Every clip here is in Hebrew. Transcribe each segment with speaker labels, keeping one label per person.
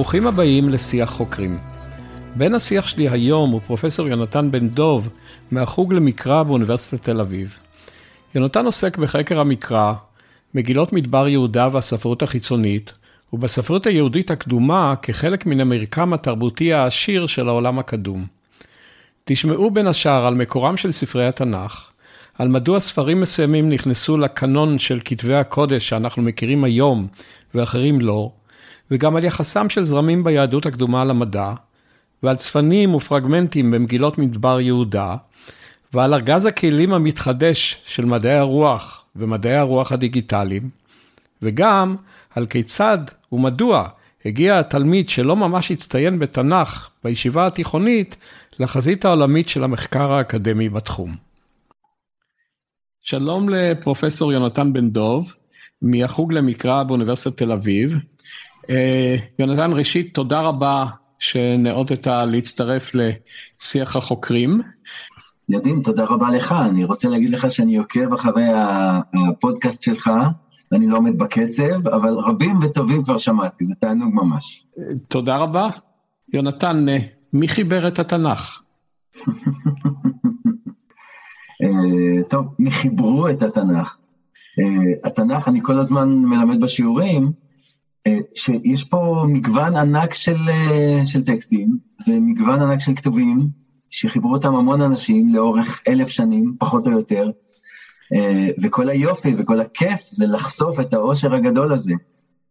Speaker 1: ברוכים הבאים לשיח חוקרים. בן השיח שלי היום הוא פרופסור יונתן בן דוב מהחוג למקרא באוניברסיטת תל אביב. יונתן עוסק בחקר המקרא, מגילות מדבר יהודה והספרות החיצונית, ובספרות היהודית הקדומה כחלק מן המרקם התרבותי העשיר של העולם הקדום. תשמעו בין השאר על מקורם של ספרי התנ"ך, על מדוע ספרים מסוימים נכנסו לקנון של כתבי הקודש שאנחנו מכירים היום ואחרים לא, וגם על יחסם של זרמים ביהדות הקדומה למדע, ועל צפנים ופרגמנטים במגילות מדבר יהודה, ועל ארגז הכלים המתחדש של מדעי הרוח ומדעי הרוח הדיגיטליים, וגם על כיצד ומדוע הגיע התלמיד שלא ממש הצטיין בתנ"ך בישיבה התיכונית לחזית העולמית של המחקר האקדמי בתחום. שלום לפרופסור יונתן בן דוב, מהחוג למקרא באוניברסיטת תל אביב. אה, יונתן, ראשית, תודה רבה שנאותת להצטרף לשיח החוקרים.
Speaker 2: ידין, תודה רבה לך. אני רוצה להגיד לך שאני עוקב אחרי הפודקאסט שלך, ואני לא עומד בקצב, אבל רבים וטובים כבר שמעתי, זה תענוג ממש.
Speaker 1: תודה רבה. יונתן, אה, מי חיבר את התנ"ך?
Speaker 2: אה, טוב, מי חיברו את התנ"ך? התנ"ך, אני כל הזמן מלמד בשיעורים, שיש פה מגוון ענק של, של טקסטים ומגוון ענק של כתובים, שחיברו אותם המון אנשים לאורך אלף שנים, פחות או יותר, וכל היופי וכל הכיף זה לחשוף את העושר הגדול הזה.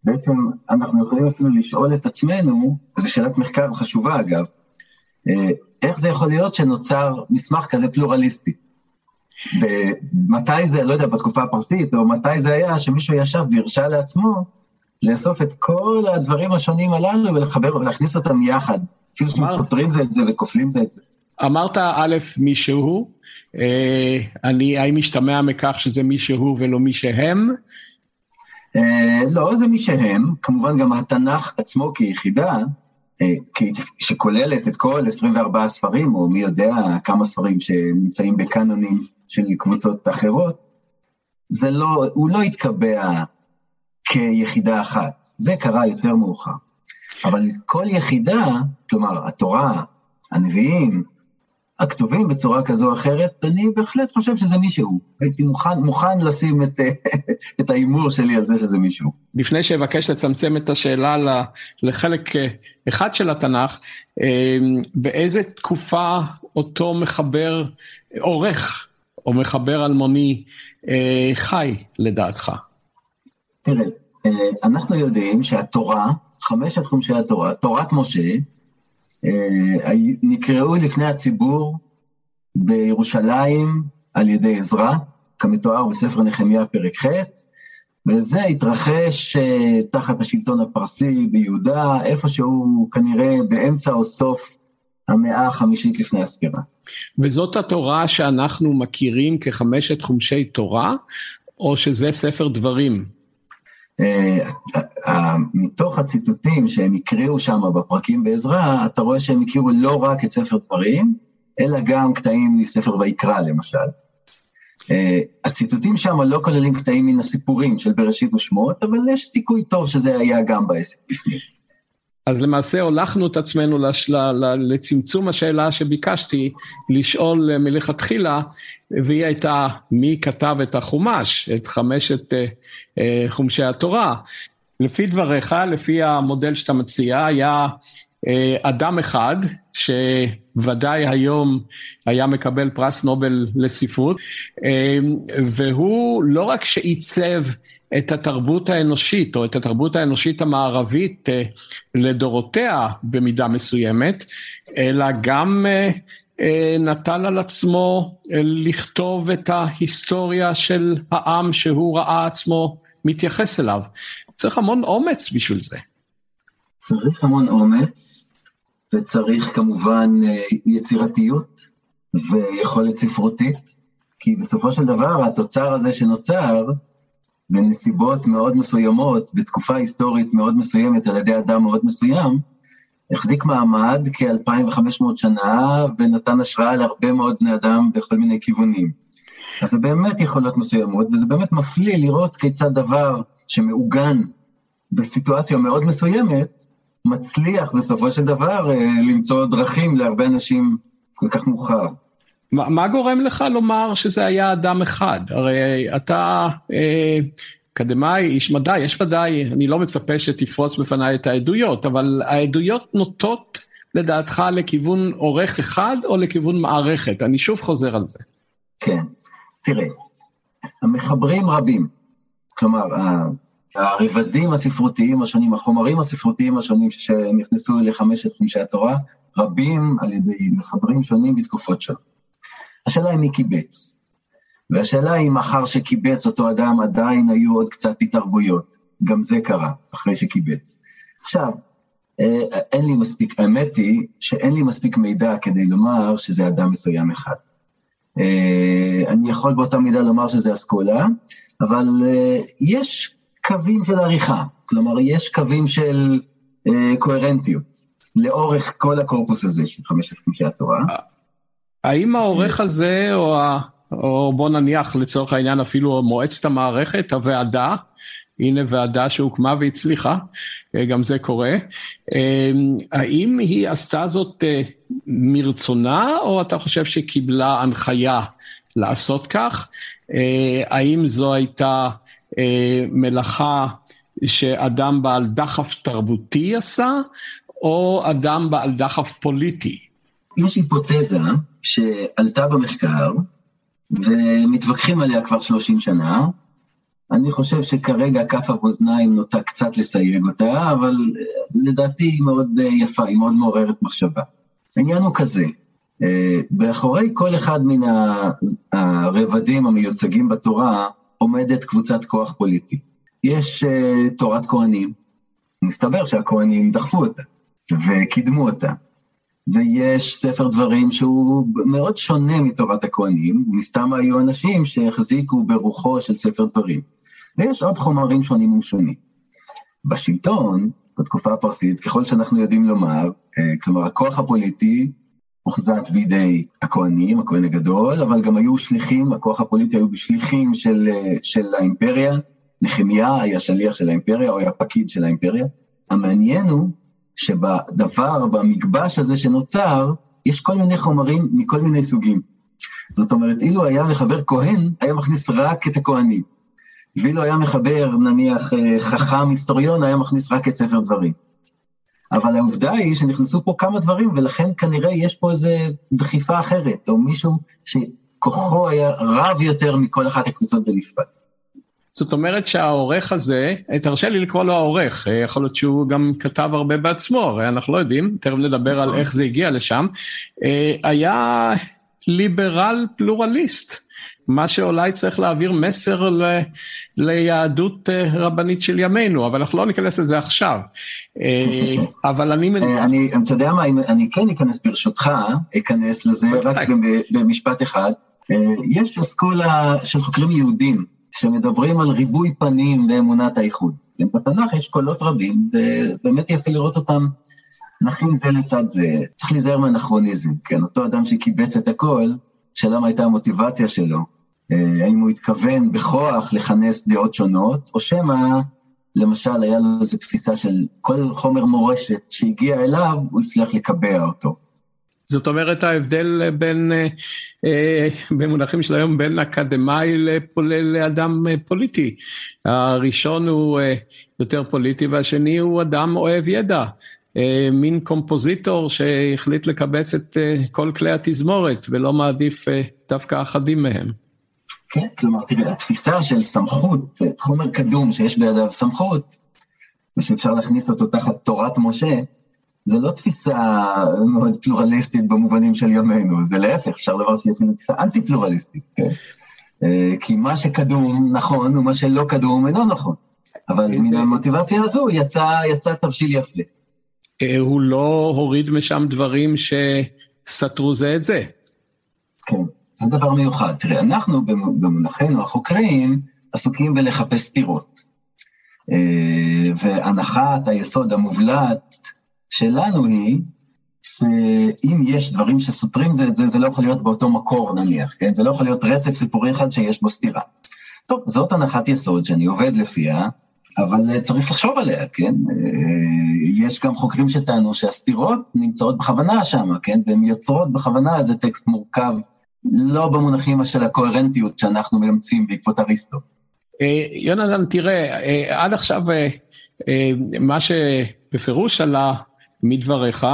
Speaker 2: בעצם אנחנו יכולים אפילו לשאול את עצמנו, וזו שאלת מחקר חשובה אגב, איך זה יכול להיות שנוצר מסמך כזה פלורליסטי? ומתי זה, לא יודע, בתקופה הפרסית, או מתי זה היה שמישהו ישב והרשה לעצמו לאסוף את כל הדברים השונים הללו ולחבר ולהכניס אותם יחד. אפילו שמסתתרים זה את זה וכופלים זה את זה.
Speaker 1: אמרת א', מישהו, אה, אני, האם משתמע מכך שזה מישהו ולא מי שהם?
Speaker 2: אה, לא, זה מי שהם, כמובן גם התנ"ך עצמו כיחידה, אה, שכוללת את כל 24 הספרים, או מי יודע כמה ספרים שנמצאים בקאנונים של קבוצות אחרות, זה לא, הוא לא התקבע כיחידה אחת, זה קרה יותר מאוחר. אבל כל יחידה, כלומר, התורה, הנביאים, הכתובים בצורה כזו או אחרת, אני בהחלט חושב שזה מישהו. הייתי מוכן, מוכן לשים את, את ההימור שלי על זה שזה מישהו.
Speaker 1: לפני שאבקש לצמצם את השאלה לחלק אה, אחד של התנ"ך, אה, באיזה תקופה אותו מחבר, עורך או מחבר אלמוני אה, חי לדעתך?
Speaker 2: תראה, אנחנו יודעים שהתורה, חמשת חומשי התורה, תורת משה, אה, נקראו לפני הציבור בירושלים על ידי עזרא, כמתואר בספר נחמיה פרק ח', וזה התרחש אה, תחת השלטון הפרסי ביהודה, איפשהו כנראה באמצע או סוף המאה החמישית לפני הספירה.
Speaker 1: וזאת התורה שאנחנו מכירים כחמשת חומשי תורה, או שזה ספר דברים?
Speaker 2: אה, מתוך הציטוטים שהם הקריאו שם בפרקים בעזרה, אתה רואה שהם הכירו לא רק את ספר דברים, אלא גם קטעים מספר ויקרא למשל. אה, הציטוטים שם לא כוללים קטעים מן הסיפורים של בראשית ושמות, אבל יש סיכוי טוב שזה היה גם בעסק בפנים.
Speaker 1: אז למעשה הולכנו את עצמנו לשל... לצמצום השאלה שביקשתי לשאול מלכתחילה, והיא הייתה מי כתב את החומש, את חמשת אה, אה, חומשי התורה. לפי דבריך, לפי המודל שאתה מציע, היה אה, אדם אחד, שוודאי היום היה מקבל פרס נובל לספרות, והוא לא רק שעיצב את התרבות האנושית, או את התרבות האנושית המערבית אה, לדורותיה במידה מסוימת, אלא גם אה, אה, נטל על עצמו לכתוב את ההיסטוריה של העם שהוא ראה עצמו מתייחס אליו. צריך המון אומץ בשביל זה.
Speaker 2: צריך המון אומץ, וצריך כמובן יצירתיות ויכולת ספרותית, כי בסופו של דבר התוצר הזה שנוצר, בנסיבות מאוד מסוימות, בתקופה היסטורית מאוד מסוימת על ידי אדם מאוד מסוים, החזיק מעמד כ-2,500 שנה ונתן השראה להרבה מאוד בני אדם בכל מיני כיוונים. אז זה באמת יכולות מסוימות, וזה באמת מפליא לראות כיצד דבר שמעוגן בסיטואציה מאוד מסוימת, מצליח בסופו של דבר אה, למצוא דרכים להרבה אנשים כל כך מאוחר.
Speaker 1: מה, מה גורם לך לומר שזה היה אדם אחד? הרי אתה אה, אקדמאי, איש מדע, יש ודאי, אני לא מצפה שתפרוס בפניי את העדויות, אבל העדויות נוטות לדעתך לכיוון עורך אחד או לכיוון מערכת? אני שוב חוזר על זה.
Speaker 2: כן, תראה, המחברים רבים, כלומר, הרבדים הספרותיים השונים, החומרים הספרותיים השונים שנכנסו לחמשת חומשי התורה, רבים על ידי מחברים שונים בתקופות שונות. השאלה היא מי קיבץ. והשאלה היא אם אחר שקיבץ אותו אדם עדיין היו עוד קצת התערבויות. גם זה קרה, אחרי שקיבץ. עכשיו, אה, אין לי מספיק, האמת היא שאין לי מספיק מידע כדי לומר שזה אדם מסוים אחד. אה, אני יכול באותה מידה לומר שזה אסכולה, אבל אה, יש קווים של עריכה, כלומר, יש קווים של קוהרנטיות לאורך כל הקורפוס הזה של חמשת חמשי התורה.
Speaker 1: האם העורך הזה, או, ה... או בוא נניח לצורך העניין אפילו מועצת המערכת, הוועדה, הנה ועדה שהוקמה והצליחה, אה, גם זה קורה. אה, האם היא עשתה זאת אה, מרצונה, או אתה חושב שקיבלה הנחיה לעשות כך? האם זו הייתה מלאכה שאדם בעל דחף תרבותי עשה, או אדם בעל דחף פוליטי?
Speaker 2: יש היפותזה שעלתה במחקר, ומתווכחים עליה כבר 30 שנה, אני חושב שכרגע כף המאזניים נוטה קצת לסייג אותה, אבל אה, לדעתי היא מאוד אה, יפה, היא מאוד מעוררת מחשבה. העניין הוא כזה, אה, מאחורי כל אחד מן הרבדים המיוצגים בתורה עומדת קבוצת כוח פוליטי. יש תורת כהנים, מסתבר שהכהנים דחפו אותה וקידמו אותה. ויש ספר דברים שהוא מאוד שונה מתורת הכהנים, מסתם היו אנשים שהחזיקו ברוחו של ספר דברים. ויש עוד חומרים שונים ומשונים. בשלטון, בתקופה הפרסית, ככל שאנחנו יודעים לומר, אה, כלומר, הכוח הפוליטי הוחזק בידי הכהנים, הכהן הגדול, אבל גם היו שליחים, הכוח הפוליטי היו בשליחים של, אה, של האימפריה, נחמיה היה שליח של האימפריה, או היה פקיד של האימפריה. המעניין הוא שבדבר, במגבש הזה שנוצר, יש כל מיני חומרים מכל מיני סוגים. זאת אומרת, אילו היה מחבר כהן, היה מכניס רק את הכהנים. ואילו היה מחבר, נניח, אה, חכם היסטוריון, היה מכניס רק את ספר דברים. אבל העובדה היא שנכנסו פה כמה דברים, ולכן כנראה יש פה איזו דחיפה אחרת, או מישהו שכוחו היה רב יותר מכל אחת הקבוצות בנפרד.
Speaker 1: זאת אומרת שהעורך הזה, תרשה לי לקרוא לו העורך, אה, יכול להיות שהוא גם כתב הרבה בעצמו, הרי אנחנו לא יודעים, תכף נדבר על איך זה הגיע לשם, אה, היה ליברל פלורליסט. מה שאולי צריך להעביר מסר ל, ליהדות אה, רבנית של ימינו, אבל אנחנו לא ניכנס לזה עכשיו. אבל אני
Speaker 2: מניח... אני, אתה יודע מה, אני כן אכנס ברשותך, אכנס לזה רק במשפט אחד. יש אסכולה של חוקרים יהודים שמדברים על ריבוי פנים באמונת האיחוד. בתנ"ך יש קולות רבים, ובאמת יפה לראות אותם נחים זה לצד זה. צריך להיזהר מאנכרוניזם, כן? אותו אדם שקיבץ את הכל, שאלה מה הייתה המוטיבציה שלו. אה, האם הוא התכוון בכוח לכנס דעות שונות, או שמא, למשל, היה לו איזו תפיסה של כל חומר מורשת שהגיע אליו, הוא הצליח לקבע אותו.
Speaker 1: זאת אומרת ההבדל בין, אה, אה, במונחים של היום, בין אקדמאי לאדם אה, פוליטי. הראשון הוא יותר פוליטי והשני הוא אדם אוהב ידע. מין קומפוזיטור שהחליט לקבץ את כל כלי התזמורת ולא מעדיף דווקא אחדים מהם.
Speaker 2: כן, כלומר, תראה, התפיסה של סמכות, חומר קדום שיש בידיו סמכות, ושאפשר להכניס אותו תחת תורת משה, זה לא תפיסה מאוד פלורליסטית במובנים של ימינו, זה להפך, אפשר לומר שיש לנו תפיסה אנטי-פלורליסטית, כן? אה, כי מה שקדום נכון ומה שלא קדום אינו נכון. אבל מן המוטיבציה הזו יצא, יצא תבשיל יפה.
Speaker 1: אה, הוא לא הוריד משם דברים שסתרו זה את זה.
Speaker 2: כן, זה דבר מיוחד. תראה, אנחנו במונחנו החוקרים עסוקים בלחפש סתירות. אה, והנחת היסוד המובלט שלנו היא, שאם יש דברים שסותרים זה את זה, זה לא יכול להיות באותו מקור נניח, כן? זה לא יכול להיות רצף סיפורי אחד שיש בו סתירה. טוב, זאת הנחת יסוד שאני עובד לפיה, אבל צריך לחשוב עליה, כן? יש גם חוקרים שטענו שהסתירות נמצאות בכוונה שם, כן? והן יוצרות בכוונה איזה טקסט מורכב, לא במונחים של הקוהרנטיות שאנחנו מאמצים בעקבות אריסטו.
Speaker 1: אה, יונתן, תראה, אה, עד עכשיו מה שבפירוש עלה מדבריך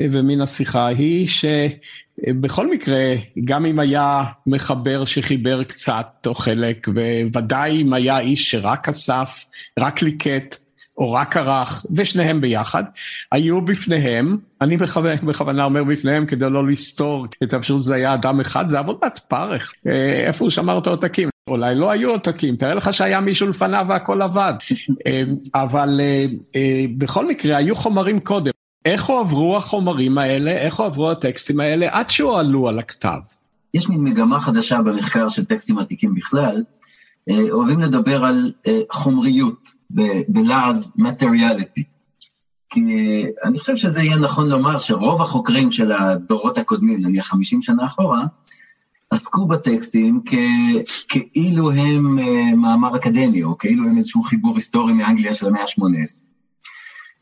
Speaker 1: ומן השיחה היא שבכל מקרה, גם אם היה מחבר שחיבר קצת או חלק, וודאי אם היה איש שרק אסף, רק ליקט, או רק ערך, ושניהם ביחד, היו בפניהם, אני בכוונה, בכוונה אומר בפניהם כדי לא לסתור את האפשרות שזה היה אדם אחד, זה עבודת פרך, אה, איפה הוא שמר את העותקים. אולי לא היו עותקים, תאר לך שהיה מישהו לפניו והכל עבד. אה, אבל אה, בכל מקרה, היו חומרים קודם. איך הועברו החומרים האלה, איך הועברו הטקסטים האלה, עד שהועלו על הכתב?
Speaker 2: יש מין מגמה חדשה במחקר של טקסטים עתיקים בכלל, אוהבים לדבר על חומריות. בלעז מטריאליטי. כי אני חושב שזה יהיה נכון לומר שרוב החוקרים של הדורות הקודמים, נניח 50 שנה אחורה, עסקו בטקסטים כ, כאילו הם uh, מאמר אקדמי, או כאילו הם איזשהו חיבור היסטורי מאנגליה של המאה ה-18.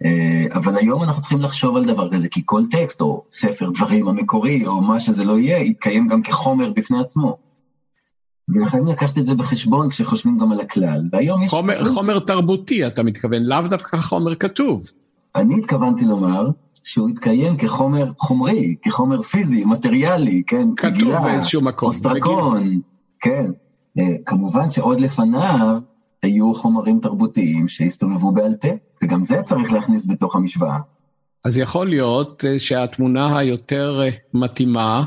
Speaker 2: Uh, אבל היום אנחנו צריכים לחשוב על דבר כזה, כי כל טקסט, או ספר דברים המקורי, או מה שזה לא יהיה, יתקיים גם כחומר בפני עצמו. ולכן לקחת את זה בחשבון כשחושבים גם על הכלל. והיום
Speaker 1: יש... חומר, חומר תרבותי, אתה מתכוון, לאו דווקא חומר כתוב.
Speaker 2: אני התכוונתי לומר שהוא יתקיים כחומר חומרי, כחומר פיזי, מטריאלי, כן?
Speaker 1: כתוב באיזשהו מקום.
Speaker 2: אוסטרקון, כן. Uh, כמובן שעוד לפניו היו חומרים תרבותיים שהסתובבו בעל פה, וגם זה צריך להכניס בתוך המשוואה.
Speaker 1: אז יכול להיות uh, שהתמונה היותר uh, מתאימה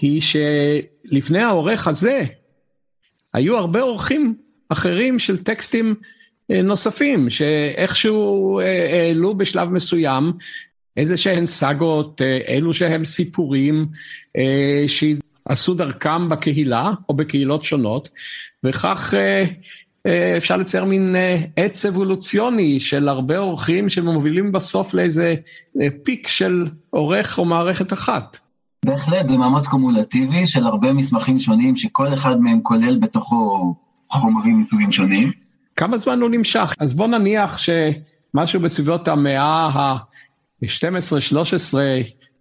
Speaker 1: היא שלפני העורך הזה, היו הרבה אורחים אחרים של טקסטים אה, נוספים, שאיכשהו אה, העלו בשלב מסוים איזה שהן סאגות, אה, אלו שהם סיפורים שעשו דרכם בקהילה או בקהילות שונות, וכך אפשר לצייר מין עץ אבולוציוני של הרבה אורחים שמובילים בסוף לאיזה פיק של עורך או מערכת אחת.
Speaker 2: בהחלט, זה מאמץ קומולטיבי של הרבה מסמכים שונים, שכל אחד מהם כולל בתוכו חומרים מסוגים שונים.
Speaker 1: כמה זמן הוא נמשך? אז בוא נניח שמשהו בסביבות המאה ה-12-13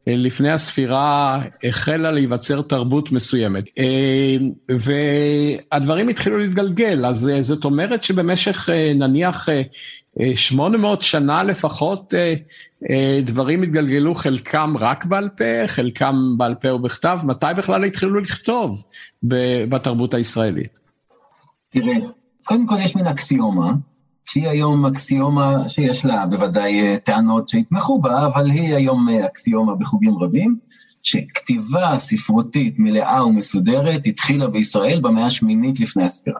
Speaker 1: לפני הספירה החלה להיווצר תרבות מסוימת. אה, והדברים התחילו להתגלגל, אז אה, זאת אומרת שבמשך אה, נניח 800 שנה לפחות דברים התגלגלו חלקם רק בעל פה, חלקם בעל פה ובכתב, מתי בכלל התחילו לכתוב בתרבות הישראלית?
Speaker 2: תראה, קודם כל יש מן אקסיומה, שהיא היום אקסיומה שיש לה בוודאי אה, טענות שיתמכו בה, אבל היא היום אה, אקסיומה בחוגים רבים, שכתיבה ספרותית מלאה ומסודרת התחילה בישראל במאה השמינית לפני הספירה.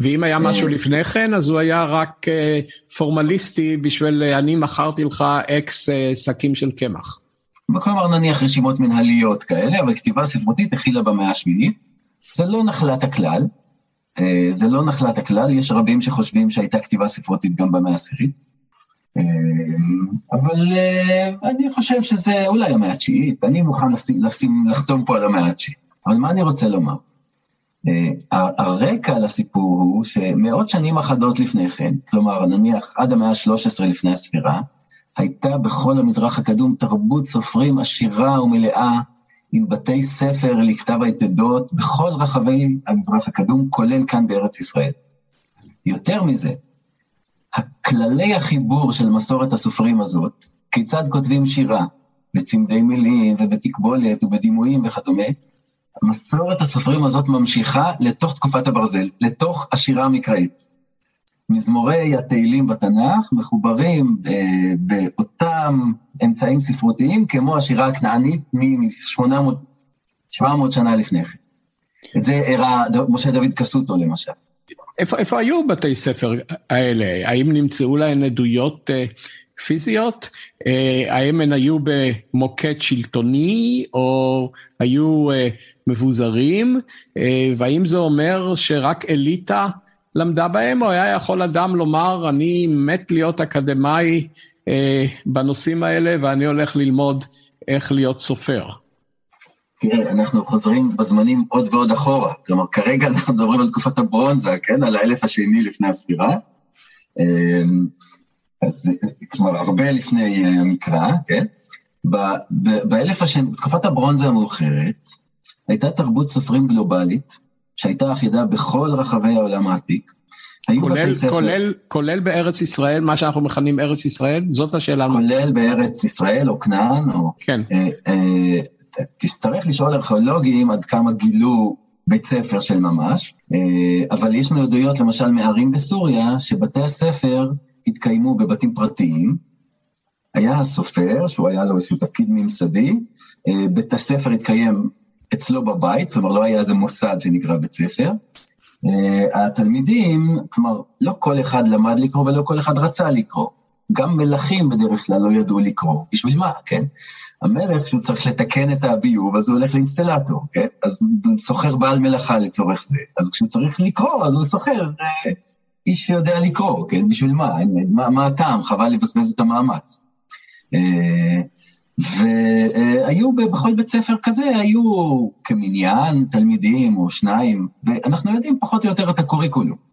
Speaker 1: ואם היה משהו אה, לפני כן, אז הוא היה רק פורמליסטי בשביל אני מכרתי לך אקס שקים של קמח.
Speaker 2: כלומר נניח רשימות מנהליות כאלה, אבל כתיבה ספרותית התחילה במאה השמינית. זה לא נחלת הכלל, זה לא נחלת הכלל, יש רבים שחושבים שהייתה כתיבה ספרותית גם במאה העשירית. אה, אבל אה, אני חושב שזה אולי המאה התשיעית, אני מוכן לשים, לחתום פה על המאה התשיעית. אבל מה אני רוצה לומר? הרקע לסיפור הוא שמאות שנים אחדות לפני כן, כלומר נניח עד המאה ה-13 לפני הספירה, הייתה בכל המזרח הקדום תרבות סופרים עשירה ומלאה עם בתי ספר לכתב היתדות בכל רחבי המזרח הקדום, כולל כאן בארץ ישראל. יותר מזה, הכללי החיבור של מסורת הסופרים הזאת, כיצד כותבים שירה, בצמדי מילים ובתקבולת ובדימויים וכדומה, מסורת הסופרים הזאת ממשיכה לתוך תקופת הברזל, לתוך השירה המקראית. מזמורי התהילים בתנ"ך מחוברים אה, באותם אמצעים ספרותיים כמו השירה הכנענית מ-800-700 שנה לפני כן. את זה הראה משה דוד קסוטו למשל.
Speaker 1: איפה, איפה היו בתי ספר האלה? האם נמצאו להן עדויות אה, פיזיות? אה, האם הן היו במוקד שלטוני או היו אה, מבוזרים? אה, והאם זה אומר שרק אליטה למדה בהם, או היה יכול אדם לומר, אני מת להיות אקדמאי אה, בנושאים האלה ואני הולך ללמוד איך להיות סופר?
Speaker 2: תראה, אנחנו חוזרים בזמנים עוד ועוד אחורה. כלומר, כרגע אנחנו מדברים על תקופת הברונזה, כן? על האלף השני לפני הספירה. אה, אז כלומר, הרבה לפני המקרא, כן? באלף השני, בתקופת הברונזה המאוחרת, הייתה תרבות סופרים גלובלית, שהייתה אחידה בכל רחבי העולם העתיק.
Speaker 1: כולל, כולל, כולל בארץ ישראל, מה שאנחנו מכנים ארץ ישראל? זאת השאלה.
Speaker 2: כולל בארץ ישראל או כנען, או...
Speaker 1: כן. אה,
Speaker 2: אה, תצטרך לשאול ארכיאולוגים עד כמה גילו בית ספר של ממש, אה, אבל יש לנו עדויות למשל מערים בסוריה, שבתי הספר התקיימו בבתים פרטיים, היה הסופר, שהוא היה לו איזשהו תפקיד ממסדי, אה, בית הספר התקיים אצלו בבית, כלומר לא היה איזה מוסד שנקרא בית ספר. אה, התלמידים, כלומר, לא כל אחד למד לקרוא ולא כל אחד רצה לקרוא. גם מלכים בדרך כלל לא ידעו לקרוא. בשביל מה, כן? המלך, שהוא צריך לתקן את הביוב, אז הוא הולך לאינסטלטור, כן? אז הוא סוחר בעל מלאכה לצורך זה. אז כשהוא צריך לקרוא, אז הוא סוחר אה, איש שיודע לקרוא, כן? בשביל מה? מה, מה הטעם? חבל לבזבז את המאמץ. אה, והיו בכל בית ספר כזה, היו כמניין תלמידים או שניים, ואנחנו יודעים פחות או יותר את הקוריקולום.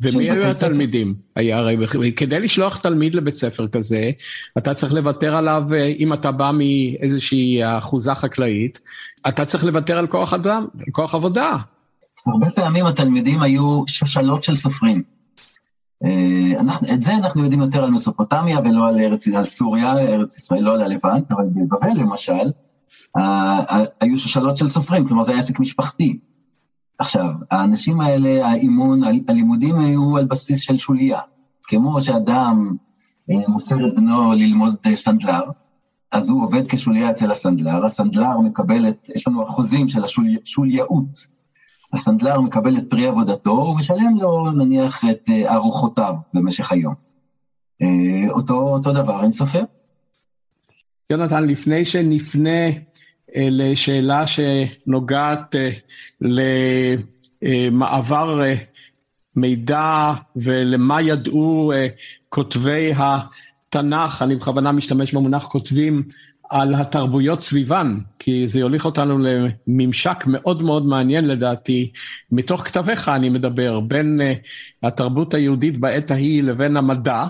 Speaker 1: ומי היו התלמידים? היה הרי, כדי לשלוח תלמיד לבית ספר כזה, אתה צריך לוותר עליו, אה, אם אתה בא מאיזושהי אחוזה חקלאית, אתה צריך לוותר על כוח אדם, כוח עבודה.
Speaker 2: הרבה פעמים התלמידים היו שושלות של סופרים. אה, אנחנו, את זה אנחנו יודעים יותר על מסופוטמיה ולא על, ארץ, על סוריה, ארץ ישראל, לא על הלבנט, אבל בבבל למשל, היו שושלות של סופרים, כלומר זה עסק משפחתי. עכשיו, האנשים האלה, האימון, הלימודים היו על בסיס של שוליה. כמו שאדם אה, מוסר את בנו ללמוד אה, סנדלר, אז הוא עובד כשוליה אצל הסנדלר, הסנדלר מקבל את, יש לנו אחוזים של השולייאות. הסנדלר מקבל את פרי עבודתו, הוא משלם לו נניח את אה, ארוחותיו במשך היום. אה, אותו, אותו דבר עם סופר.
Speaker 1: יונתן, לפני שנפנה אה, לשאלה שנוגעת למעבר מידע ולמה ידעו כותבי התנ"ך, אני בכוונה משתמש במונח כותבים, על התרבויות סביבן, כי זה יוליך אותנו לממשק מאוד מאוד מעניין לדעתי, מתוך כתביך אני מדבר, בין uh, התרבות היהודית בעת ההיא לבין המדע.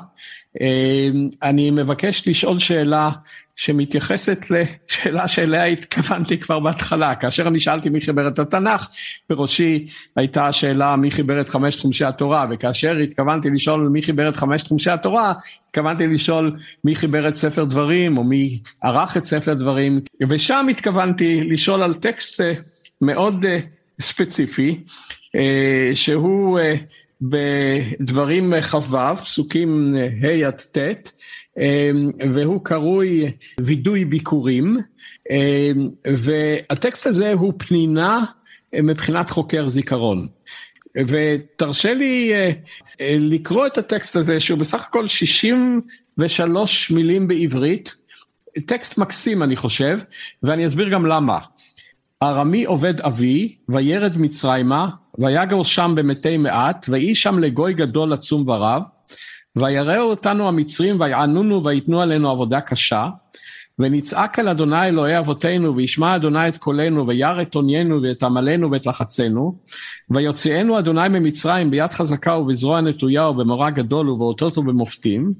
Speaker 1: Uh, אני מבקש לשאול שאלה שמתייחסת לשאלה שאליה התכוונתי כבר בהתחלה, כאשר אני שאלתי מי חיבר את התנ"ך, בראשי הייתה השאלה מי חיבר את חמש תחומשי התורה, וכאשר התכוונתי לשאול מי חיבר את חמש תחומשי התורה, התכוונתי לשאול מי חיבר את ספר דברים, או מי ערך את ספר דברים, ושם התכוונתי לשאול על טקסט אה, מאוד אה, ספציפי, אה, שהוא בדברים כ"ו, פסוקים ה' עד ט', אמ, והוא קרוי וידוי ביקורים, אמ, והטקסט הזה הוא פנינה מבחינת חוקר זיכרון. ותרשה לי אה, אה, לקרוא את הטקסט הזה, שהוא בסך הכל 63 מילים בעברית, טקסט מקסים אני חושב, ואני אסביר גם למה. ארמי עובד אבי, וירד מצרימה, ויגר שם במתי מעט, ויהי שם לגוי גדול עצום ורב, ויראו אותנו המצרים ויענונו ויתנו עלינו עבודה קשה, ונצעק אל אדוני אלוהי אבותינו, וישמע אדוני את קולנו, וירא את עוניינו ואת עמלנו ואת לחצנו, ויוציאנו אדוני ממצרים ביד חזקה ובזרוע נטויה ובמורא גדול ובאותות ובמופתים,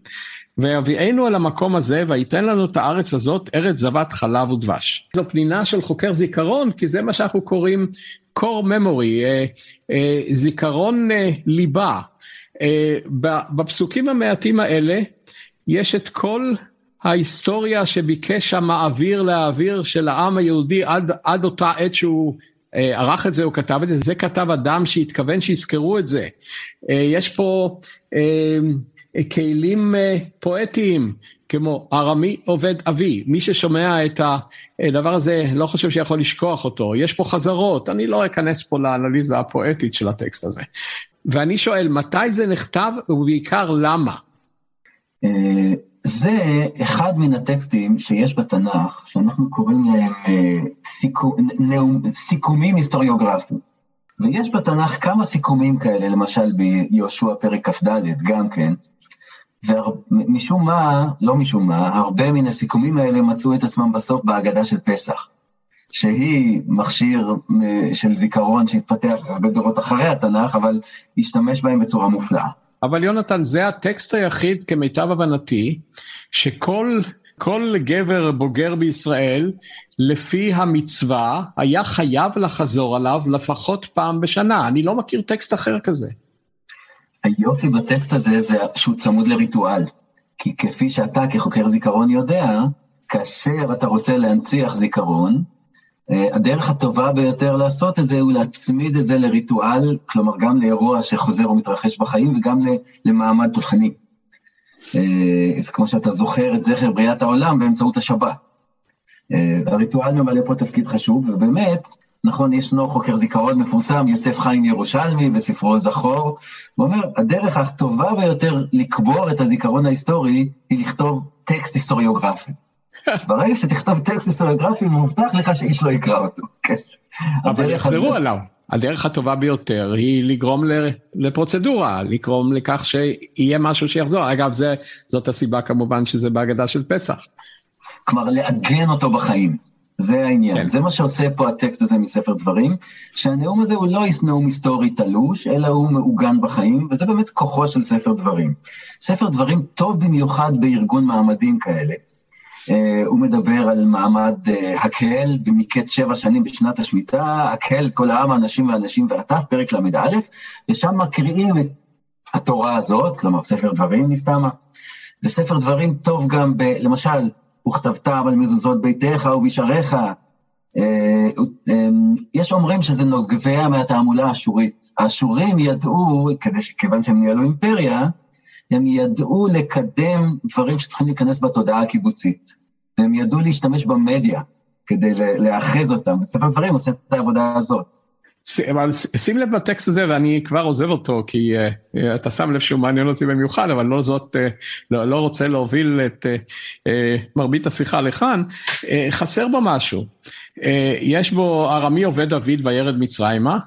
Speaker 1: ויביאנו אל המקום הזה, וייתן לנו את הארץ הזאת, ארץ זבת חלב ודבש. זו פנינה של חוקר זיכרון, כי זה מה שאנחנו קוראים core memory, אה, אה, זיכרון אה, ליבה. אה, בפסוקים המעטים האלה יש את כל ההיסטוריה שביקש האוויר להעביר של העם היהודי עד, עד אותה עת שהוא אה, ערך את זה, הוא כתב את זה, זה כתב אדם שהתכוון שיזכרו את זה. אה, יש פה כלים פואטיים, כמו ארמי עובד אבי, מי ששומע את הדבר הזה לא חושב שיכול לשכוח אותו, יש פה חזרות, אני לא אכנס פה לאנליזה הפואטית של הטקסט הזה. ואני שואל, מתי זה נכתב ובעיקר למה?
Speaker 2: אה, זה אחד מן הטקסטים שיש בתנ"ך, שאנחנו קוראים להם אה, סיכו, סיכומים היסטוריוגרפיים. ויש בתנ"ך כמה סיכומים כאלה, למשל ביהושע פרק כ"ד, גם כן. ומשום מה, לא משום מה, הרבה מן הסיכומים האלה מצאו את עצמם בסוף בהגדה של פסח. שהיא מכשיר אה, של זיכרון שהתפתח הרבה דורות אחרי התנ"ך, אבל השתמש בהם בצורה מופלאה.
Speaker 1: אבל יונתן, זה הטקסט היחיד, כמיטב הבנתי, שכל כל גבר בוגר בישראל, לפי המצווה, היה חייב לחזור עליו לפחות פעם בשנה. אני לא מכיר טקסט אחר כזה.
Speaker 2: היופי בטקסט הזה זה שהוא צמוד לריטואל. כי כפי שאתה כחוקר זיכרון יודע, כאשר אתה רוצה להנציח זיכרון, אה, הדרך הטובה ביותר לעשות את זה הוא להצמיד את זה לריטואל, כלומר גם לאירוע שחוזר ומתרחש בחיים וגם למעמד תותחני. אה, אז כמו שאתה זוכר את זכר בריאת העולם באמצעות השבת. אה, הריטואל ממלא פה תפקיד חשוב, ובאמת, נכון, ישנו חוקר זיכרון מפורסם, יוסף חיים ירושלמי, בספרו זכור, הוא אומר, הדרך הטובה ביותר לקבור את הזיכרון ההיסטורי היא לכתוב טקסט היסטוריוגרפי. ברגע שתכתוב טקסט היסטוריוגרפי, מובטח לך שאיש לא יקרא אותו. כן.
Speaker 1: אבל יחזרו עליו. הדרך הטובה ביותר היא לגרום לפרוצדורה, לגרום לכך שיהיה משהו שיחזור. אגב, זה, זאת הסיבה כמובן שזה בהגדה של פסח.
Speaker 2: כלומר, לעגן אותו בחיים. זה העניין, כן. זה מה שעושה פה הטקסט הזה מספר דברים, שהנאום הזה הוא לא נאום היסטורי תלוש, אלא הוא מעוגן בחיים, וזה באמת כוחו של ספר דברים. ספר דברים טוב במיוחד בארגון מעמדים כאלה. Uh, הוא מדבר על מעמד uh, הקהל במקץ שבע שנים בשנת השמיטה, הקהל, כל העם, האנשים והנשים והטף, פרק ל"א, ושם מקריאים את התורה הזאת, כלומר ספר דברים נסתמה. וספר דברים טוב גם, ב, למשל, וכתבתם על מזוזות ביתך ובשעריך. אה, יש אומרים שזה נוגע מהתעמולה האשורית. האשורים ידעו, כיוון שהם ניהלו אימפריה, הם ידעו לקדם דברים שצריכים להיכנס בתודעה הקיבוצית. והם ידעו להשתמש במדיה כדי להאחז אותם. בספר דברים עושה את העבודה הזאת.
Speaker 1: אבל שים לב בטקסט הזה ואני כבר עוזב אותו כי uh, אתה שם לב שהוא מעניין אותי במיוחד אבל לא זאת uh, לא, לא רוצה להוביל את uh, uh, מרבית השיחה לכאן. uh, חסר בו משהו. uh, יש בו ארמי עובד דוד וירד מצרימה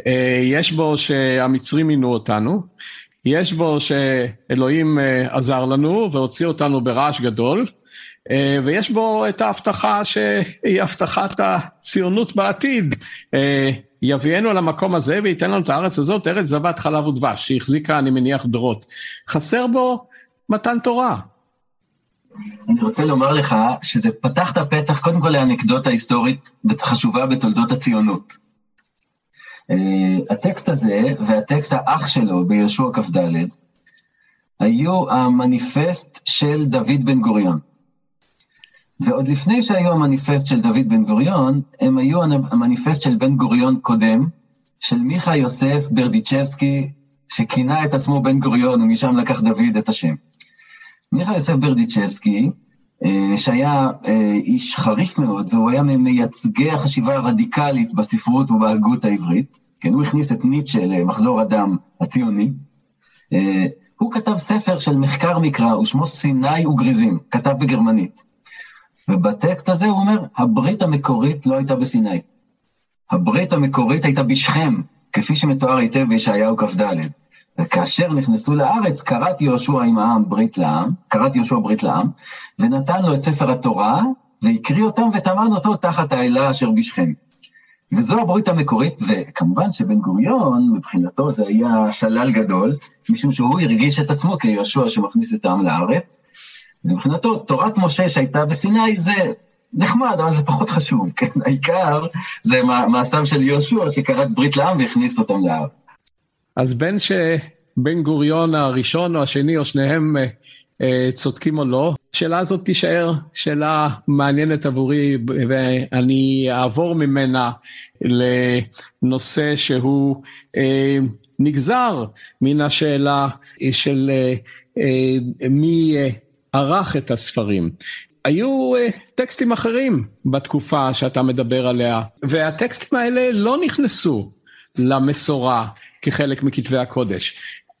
Speaker 1: uh, יש בו שהמצרים מינו אותנו. יש בו שאלוהים uh, עזר לנו והוציא אותנו ברעש גדול. ויש בו את ההבטחה שהיא הבטחת הציונות בעתיד. יביאנו למקום הזה וייתן לנו את הארץ הזאת, ארץ זבת חלב ודבש, שהחזיקה, אני מניח, דורות. חסר בו מתן תורה.
Speaker 2: אני רוצה לומר לך שזה פתח את הפתח קודם כל לאנקדוטה היסטורית חשובה בתולדות הציונות. Uh, הטקסט הזה והטקסט האח שלו ביהושע כ"ד היו המניפסט של דוד בן גוריון. ועוד לפני שהיו המניפסט של דוד בן גוריון, הם היו המניפסט של בן גוריון קודם, של מיכה יוסף ברדיצ'בסקי, שכינה את עצמו בן גוריון, ומשם לקח דוד את השם. מיכה יוסף ברדיצ'בסקי, אה, שהיה אה, איש חריף מאוד, והוא היה ממייצגי החשיבה הרדיקלית בספרות ובהגות העברית, כן, הוא הכניס את ניטשה למחזור הדם הציוני. אה, הוא כתב ספר של מחקר מקרא, ושמו סיני וגריזים, כתב בגרמנית. ובטקסט הזה הוא אומר, הברית המקורית לא הייתה בסיני. הברית המקורית הייתה בשכם, כפי שמתואר היטב בישעיהו כ"ד. וכאשר נכנסו לארץ, קראתי יהושע עם העם ברית לעם, קראתי יהושע ברית לעם, ונתן לו את ספר התורה, והקריא אותם וטמן אותו תחת האלה אשר בשכם. וזו הברית המקורית, וכמובן שבן גוריון, מבחינתו זה היה שלל גדול, משום שהוא הרגיש את עצמו כיהושע שמכניס את העם לארץ, מבחינתו, תורת משה שהייתה בסיני זה נחמד, אבל זה פחות חשוב, כן? העיקר זה מעשיו של יהושע שכרת ברית לעם והכניס אותם לארץ.
Speaker 1: אז בין שבן גוריון הראשון או השני או שניהם אה, אה, צודקים או לא, השאלה הזאת תישאר שאלה מעניינת עבורי ואני אעבור ממנה לנושא שהוא אה, נגזר מן השאלה של אה, אה, מי ערך את הספרים. היו uh, טקסטים אחרים בתקופה שאתה מדבר עליה, והטקסטים האלה לא נכנסו למסורה כחלק מכתבי הקודש.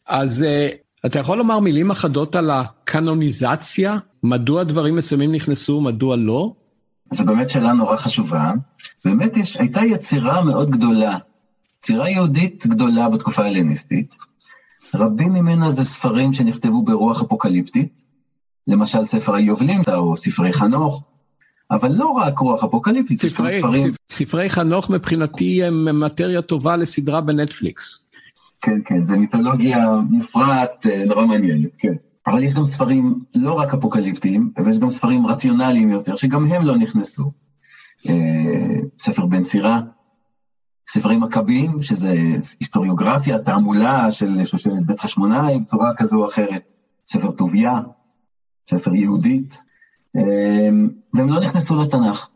Speaker 1: אז uh, אתה יכול לומר מילים אחדות על הקנוניזציה? מדוע דברים מסוימים נכנסו, מדוע לא?
Speaker 2: זו באמת שאלה נורא חשובה. באמת יש, הייתה יצירה מאוד גדולה, יצירה יהודית גדולה בתקופה ההלניסטית. רבים ממנה זה ספרים שנכתבו ברוח אפוקליפטית, למשל ספר היובלים או ספרי חנוך, אבל לא רק רוח אפוקליפטית,
Speaker 1: ספרי, ספרים. ספרי חנוך מבחינתי הם מטריה טובה לסדרה בנטפליקס.
Speaker 2: כן, כן, זה מיתולוגיה מופרעת, אה, נורא מעניינת, כן. אבל יש גם ספרים לא רק אפוקליפטיים, ויש גם ספרים רציונליים יותר, שגם הם לא נכנסו. אה, ספר בן סירה, ספרי מכבים, שזה היסטוריוגרפיה, תעמולה של שושלת בית חשמונאי, בצורה כזו או אחרת. ספר טוביה, ספר יהודית, אה, והם לא נכנסו לתנ"ך.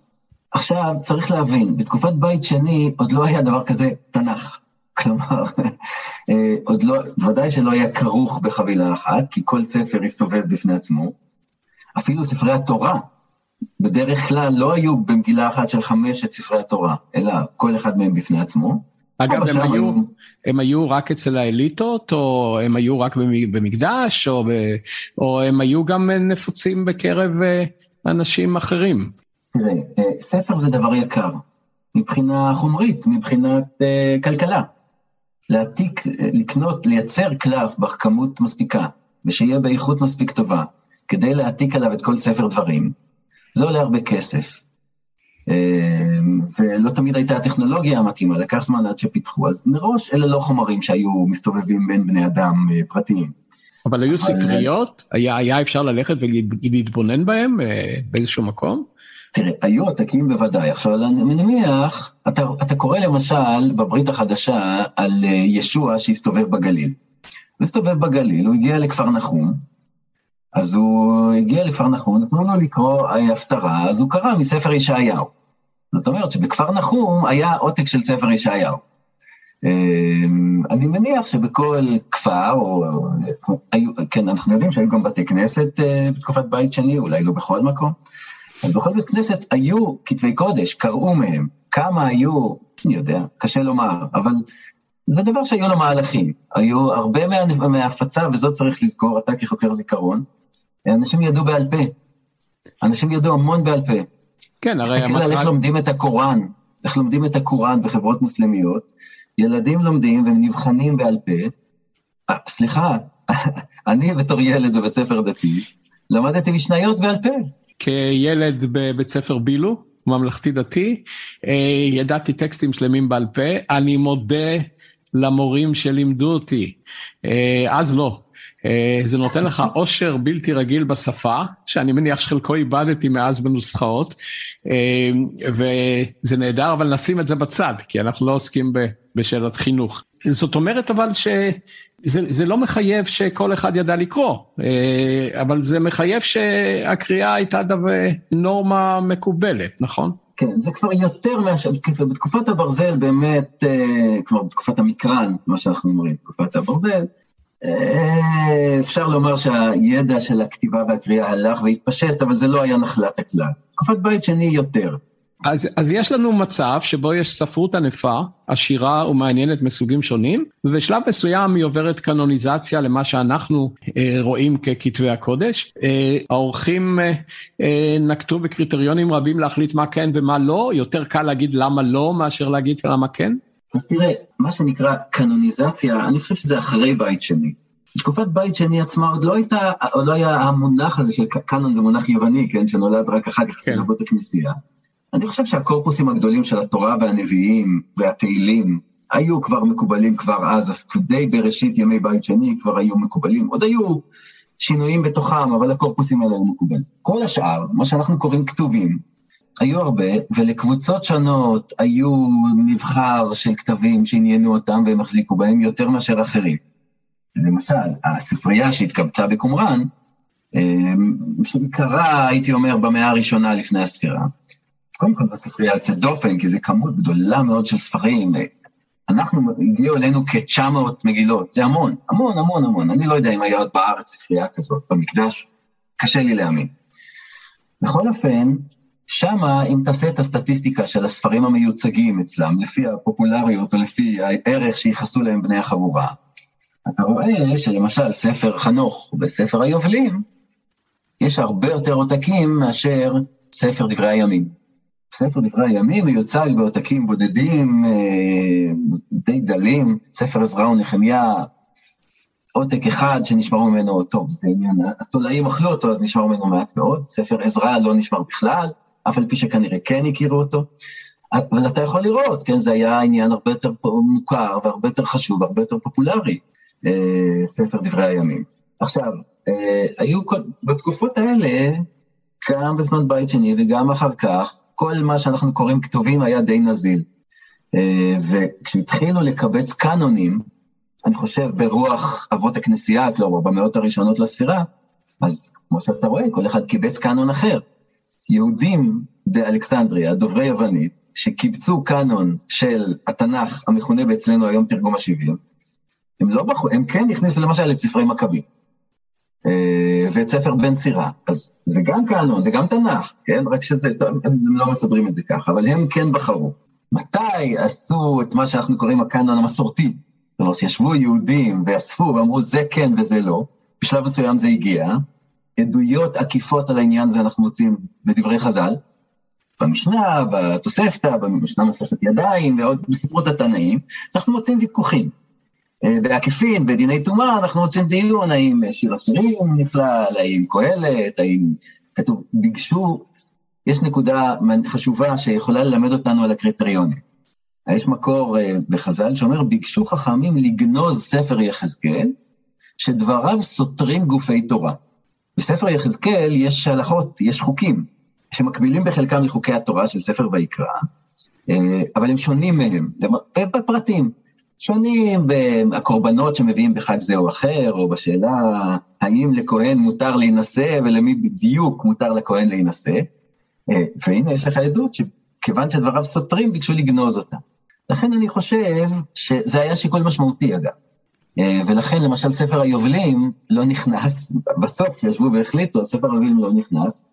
Speaker 2: עכשיו, צריך להבין, בתקופת בית שני עוד לא היה דבר כזה תנ"ך. כלומר, אה, עוד לא, ודאי שלא היה כרוך בחבילה אחת, כי כל ספר הסתובב בפני עצמו. אפילו ספרי התורה, בדרך כלל לא היו במגילה אחת של חמשת ספרי התורה, אלא כל אחד מהם בפני עצמו.
Speaker 1: אגב, הם היו. הם היו רק אצל האליטות, או הם היו רק במקדש, או, ב, או הם היו גם נפוצים בקרב אה, אנשים אחרים?
Speaker 2: תראה, אה, ספר זה דבר יקר, מבחינה חומרית, מבחינת uh, כלכלה. להעתיק, לקנות, לייצר קלף בכמות מספיקה, ושיהיה באיכות מספיק טובה, כדי להעתיק עליו את כל ספר דברים, זה עולה הרבה כסף. אמ, ולא תמיד הייתה הטכנולוגיה המתאימה, לקח זמן עד שפיתחו, אז מראש אלה לא חומרים שהיו מסתובבים בין בני אדם אה, פרטיים.
Speaker 1: אבל היו ספריות? היה, היה אפשר ללכת ולהתבונן בהם אה, באיזשהו מקום?
Speaker 2: תראה, היו עתקים בוודאי. עכשיו, אני מניח, אתה, אתה קורא למשל בברית החדשה על אה, ישוע שהסתובב בגליל. הוא הסתובב בגליל, הוא הגיע לכפר נחום, אז הוא הגיע לכפר נחום, נתנו לו לקרוא הפטרה, אז הוא קרא מספר ישעיהו. זאת אומרת שבכפר נחום היה עותק של ספר ישעיהו. אמ, אני מניח שבכל כפר, או, היו, כן, אנחנו יודעים שהיו גם בתי כנסת אה, בתקופת בית שני, אולי לא בכל מקום. אז בכל בית כנסת היו כתבי קודש, קראו מהם. כמה היו, אני יודע, קשה לומר, אבל זה דבר שהיו לו מהלכים. היו הרבה מה, מההפצה, וזאת צריך לזכור, אתה כחוקר זיכרון, אנשים ידעו בעל פה. אנשים ידעו המון בעל פה.
Speaker 1: כן, הרי...
Speaker 2: תסתכל על איך לומדים את הקוראן, איך לומדים את הקוראן בחברות מוסלמיות. ילדים לומדים והם נבחנים בעל פה. אה, סליחה, אני בתור ילד בבית ספר דתי, למדתי משניות בעל פה.
Speaker 1: כילד בבית ספר בילו, ממלכתי דתי, אה, ידעתי טקסטים שלמים בעל פה, אני מודה למורים שלימדו אותי, אה, אז לא. אה, זה נותן לך עושר בלתי רגיל בשפה, שאני מניח שחלקו איבדתי מאז בנוסחאות, וזה נהדר, אבל נשים את זה בצד, כי אנחנו לא עוסקים בשאלת חינוך. זאת אומרת אבל ש... זה, זה לא מחייב שכל אחד ידע לקרוא, אה, אבל זה מחייב שהקריאה הייתה נורמה מקובלת, נכון?
Speaker 2: כן, זה כבר יותר מאשר, בתקופת הברזל באמת, אה, כבר בתקופת המקרן, מה שאנחנו אומרים, תקופת הברזל, אה, אפשר לומר שהידע של הכתיבה והקריאה הלך והתפשט, אבל זה לא היה נחלת הכלל. תקופת בית שני יותר.
Speaker 1: אז, אז יש לנו מצב שבו יש ספרות ענפה, עשירה ומעניינת מסוגים שונים, ובשלב מסוים היא עוברת קנוניזציה למה שאנחנו אה, רואים ככתבי הקודש. אה, האורחים אה, אה, נקטו בקריטריונים רבים להחליט מה כן ומה לא, יותר קל להגיד למה לא מאשר להגיד למה כן?
Speaker 2: אז תראה, מה שנקרא קנוניזציה, אני חושב שזה אחרי בית שני. בתקופת בית שני עצמה עוד לא הייתה, עוד לא היה המונח הזה של קאנון זה מונח יווני, כן, שנולד רק אחר כך כן. אצל הכנסייה. אני חושב שהקורפוסים הגדולים של התורה והנביאים והתהילים היו כבר מקובלים כבר אז, די בראשית ימי בית שני כבר היו מקובלים, עוד היו שינויים בתוכם, אבל הקורפוסים האלה היו מקובלים. כל השאר, מה שאנחנו קוראים כתובים, היו הרבה, ולקבוצות שונות היו מבחר של כתבים שעניינו אותם והם החזיקו בהם יותר מאשר אחרים. למשל, הספרייה שהתקבצה בקומראן, אה, שעיקרה, הייתי אומר, במאה הראשונה לפני הספירה, קודם כל זאת ספרייה יוצאת דופן, כי זו כמות גדולה מאוד של ספרים. אנחנו, הגיעו אלינו כ-900 מגילות, זה המון, המון, המון, המון. אני לא יודע אם היה עוד בארץ ספרייה כזאת, במקדש, קשה לי להאמין. בכל אופן, שמה, אם תעשה את הסטטיסטיקה של הספרים המיוצגים אצלם, לפי הפופולריות ולפי הערך שייחסו להם בני החבורה, אתה רואה שלמשל ספר חנוך וספר היובלים, יש הרבה יותר עותקים מאשר ספר דברי הימים. ספר דברי הימים מיוצג בעותקים בודדים, אה, די דלים, ספר עזרא ונחמיה, עותק אחד שנשמרו ממנו, טוב, זה עניין, התולעים אכלו אותו, אז נשמר ממנו מעט מאוד, ספר עזרא לא נשמר בכלל, אף על פי שכנראה כן הכירו אותו, אבל אתה יכול לראות, כן, זה היה עניין הרבה יותר מוכר והרבה יותר חשוב והרבה יותר פופולרי, אה, ספר דברי הימים. עכשיו, אה, היו, בתקופות האלה, גם בזמן בית שני וגם אחר כך, כל מה שאנחנו קוראים כתובים היה די נזיל. אה, וכשהתחילו לקבץ קאנונים, אני חושב ברוח אבות הכנסייה, כלומר במאות הראשונות לספירה, אז כמו שאתה רואה, כל אחד קיבץ קאנון אחר. יהודים באלכסנדריה, דוברי יוונית, שקיבצו קאנון של התנ"ך, המכונה באצלנו היום תרגום השבעים, הם לא בחרו, הם כן הכניסו למשל את ספרי מכבים. אה, ואת ספר בן סירה. אז זה גם קאנון, זה גם תנ"ך, כן? רק שזה, הם לא מסדרים את זה ככה, אבל הם כן בחרו. מתי עשו את מה שאנחנו קוראים הקאנון המסורתי? זאת אומרת, ישבו יהודים ואספו ואמרו זה כן וזה לא, בשלב מסוים זה הגיע, עדויות עקיפות על העניין הזה אנחנו מוצאים בדברי חז"ל, במשנה, בתוספתא, במשנה מסכת ידיים ועוד בספרות התנאים, אנחנו מוצאים ויכוחים. אה, בעקיפין, בדיני טומאה, אנחנו מוצאים דיון האם שיר השירים נכלל, האם קהלת, האם כתוב, ביקשו, יש נקודה חשובה שיכולה ללמד אותנו על הקריטריונים. יש מקור אה, בחז"ל שאומר, ביקשו חכמים לגנוז ספר יחזקאל, שדבריו סותרים גופי תורה. בספר יחזקאל יש הלכות, יש חוקים, שמקבילים בחלקם לחוקי התורה של ספר ויקרא, אה, אבל הם שונים מהם, בפרטים. שונים בקורבנות שמביאים בחג זה או אחר, או בשאלה האם לכהן מותר להינשא ולמי בדיוק מותר לכהן להינשא. אה, והנה יש לך עדות שכיוון שדבריו סותרים, ביקשו לגנוז אותה. לכן אני חושב שזה היה שיקול משמעותי אגב. אה, ולכן למשל ספר היובלים לא נכנס, בסוף כשישבו והחליטו, ספר היובלים לא נכנס,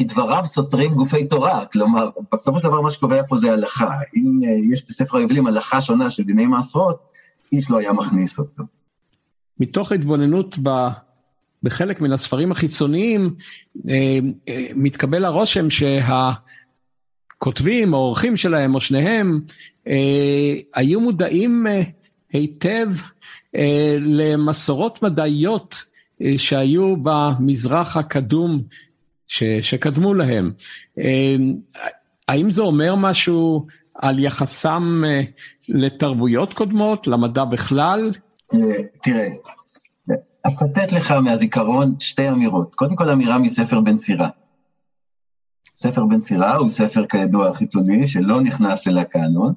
Speaker 2: כי דבריו סותרים גופי תורה, כלומר, בסופו של דבר מה שקובע פה זה הלכה. אם אה, יש בספר היובלים הלכה שונה של דיני מעשרות, איש לא היה מכניס אותו.
Speaker 1: מתוך התבוננות ב... בחלק מן הספרים החיצוניים, אה, אה, מתקבל הרושם שהכותבים או האורחים שלהם או שניהם היו מודעים היטב למסורות מדעיות שהיו במזרח הקדום ש, שקדמו להם. אמ, האם זה אומר משהו על יחסם אה, לתרבויות קודמות, למדע בכלל?
Speaker 2: אה, תראה, אצטט לך מהזיכרון שתי אמירות. קודם כל אמירה מספר בן סירה. ספר בן סירה הוא ספר כידוע חיצוני שלא נכנס אל הקאנון,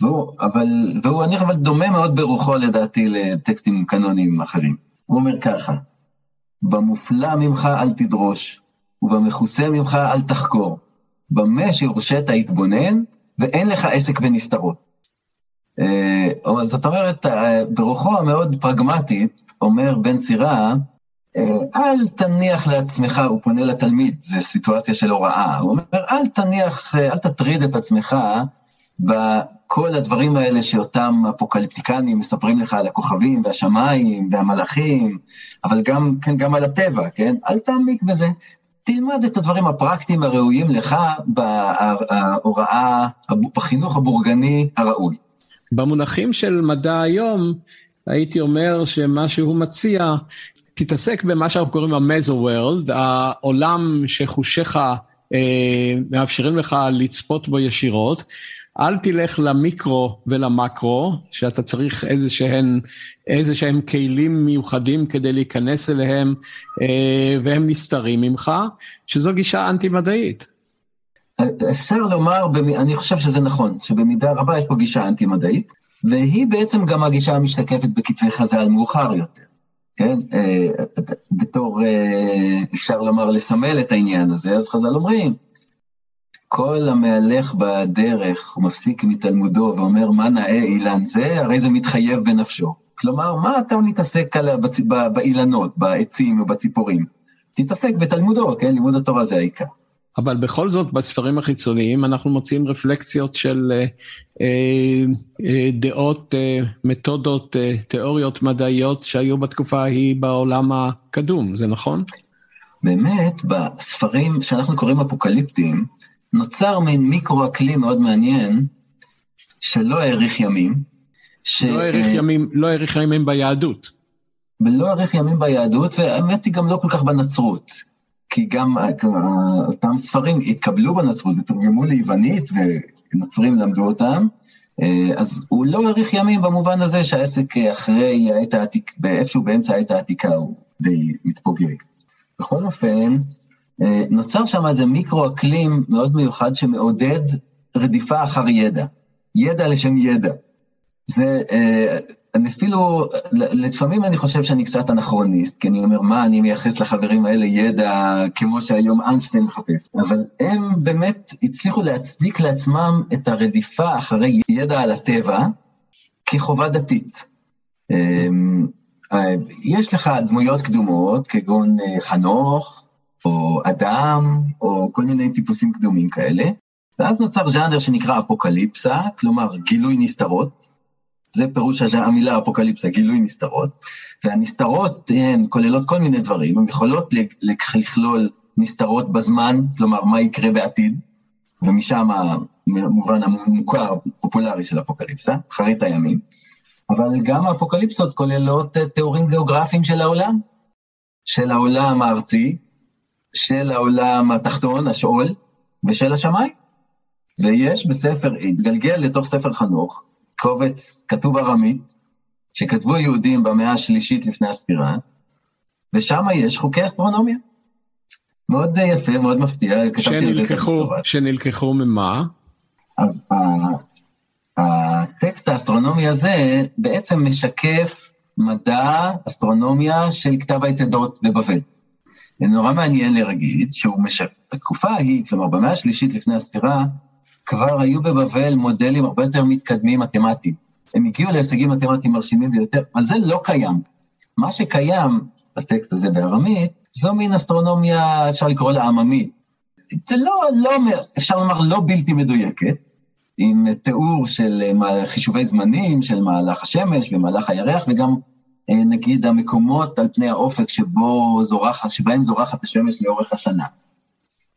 Speaker 2: והוא, אבל, והוא אני אבל דומה מאוד ברוחו לדעתי לטקסטים קאנוניים אחרים. הוא אומר ככה, במופלא ממך אל תדרוש, ובמכוסה ממך אל תחקור. במה שהורשית התבונן, ואין לך עסק בנסתרות. אה, זאת אומרת, אה, ברוחו המאוד פרגמטית, אומר בן סירה, אה, אל תניח לעצמך, הוא פונה לתלמיד, זו סיטואציה של הוראה, הוא אומר, אל תניח, אל תטריד את עצמך בכל הדברים האלה שאותם אפוקליפטיקנים מספרים לך על הכוכבים והשמיים והמלאכים, אבל גם, כן, גם על הטבע, כן? אל תעמיק בזה. תלמד את הדברים הפרקטיים הראויים לך בהוראה, בחינוך הבורגני הראוי.
Speaker 1: במונחים של מדע היום, הייתי אומר שמה שהוא מציע, תתעסק במה שאנחנו קוראים המזו וורלד, העולם שחושיך אה, מאפשרים לך לצפות בו ישירות. אל תלך למיקרו ולמקרו, שאתה צריך איזה שהם, איזה שהם כלים מיוחדים כדי להיכנס אליהם, אה, והם נסתרים ממך, שזו גישה אנטי-מדעית.
Speaker 2: אפשר לומר, אני חושב שזה נכון, שבמידה רבה יש פה גישה אנטי-מדעית, והיא בעצם גם הגישה המשתקפת בכתבי חז"ל מאוחר יותר, כן? אה, בתור, אה, אפשר לומר, לסמל את העניין הזה, אז חז"ל אומרים, כל המהלך בדרך ומפסיק מתלמודו ואומר מה נאה אילן זה, הרי זה מתחייב בנפשו. כלומר, מה אתה מתעסק בצ... באילנות, בעצים ובציפורים? תתעסק בתלמודו, כן? לימוד התורה זה העיקר.
Speaker 1: אבל בכל זאת, בספרים החיצוניים אנחנו מוצאים רפלקציות של אה, אה, אה דעות, אה, מתודות, אה, תיאוריות מדעיות שהיו בתקופה ההיא בעולם הקדום, זה נכון?
Speaker 2: באמת, בספרים שאנחנו קוראים אפוקליפטיים, נוצר מין מיקרו-אקלים מאוד מעניין, שלא האריך ימים.
Speaker 1: ש... לא האריך אה, ימים, לא האריך ימים ביהדות.
Speaker 2: ולא האריך ימים ביהדות, והאמת היא גם לא כל כך בנצרות. כי גם אותם ספרים התקבלו בנצרות ותורגמו ליוונית ונוצרים למדו אותם, אז הוא לא האריך ימים במובן הזה שהעסק אחרי העת העתיקה, איפשהו באמצע העת העתיקה הוא די מתפוגג. בכל אופן, נוצר שם איזה מיקרו-אקלים מאוד מיוחד שמעודד רדיפה אחר ידע. ידע לשם ידע. זה, אה, אני אפילו, לפעמים אני חושב שאני קצת אנכרוניסט, כי אני אומר, מה אני מייחס לחברים האלה ידע כמו שהיום איינשטיין מחפש. אבל הם באמת הצליחו להצדיק לעצמם את הרדיפה אחרי ידע על הטבע כחובה דתית. אה, יש לך דמויות קדומות, כגון אה, חנוך, או אדם, או כל מיני טיפוסים קדומים כאלה, ואז נוצר ז'אנר שנקרא אפוקליפסה, כלומר גילוי נסתרות, זה פירוש המילה אפוקליפסה, גילוי נסתרות, והנסתרות הן כוללות כל מיני דברים, הן יכולות לכלול נסתרות בזמן, כלומר מה יקרה בעתיד, ומשם המובן המוכר, הפופולרי של אפוקליפסה, אחרית הימים, אבל גם האפוקליפסות כוללות תיאורים גיאוגרפיים של העולם, של העולם הארצי, של העולם התחתון, השאול, ושל השמיים. ויש בספר, התגלגל לתוך ספר חנוך, קובץ כתוב ארמית, שכתבו היהודים במאה השלישית לפני הספירה, ושם יש חוקי אסטרונומיה. מאוד יפה, מאוד מפתיע,
Speaker 1: שנלקחו, שנלקחו ממה?
Speaker 2: אז הטקסט האסטרונומי הזה בעצם משקף מדע, אסטרונומיה של כתב היתדות בבבל. נורא מעניין להגיד שהוא משקף, בתקופה ההיא, כלומר במאה השלישית לפני הספירה, כבר היו בבבל מודלים הרבה יותר מתקדמים מתמטיים. הם הגיעו להישגים מתמטיים מרשימים ביותר, אבל זה לא קיים. מה שקיים בטקסט הזה בארמית, זו מין אסטרונומיה, אפשר לקרוא לה עממית. זה לא, לא, אפשר לומר לא בלתי מדויקת, עם תיאור של חישובי זמנים, של מהלך השמש ומהלך הירח, וגם אה, נגיד המקומות על פני האופק שבו זורחת, שבהם זורחת השמש לאורך השנה.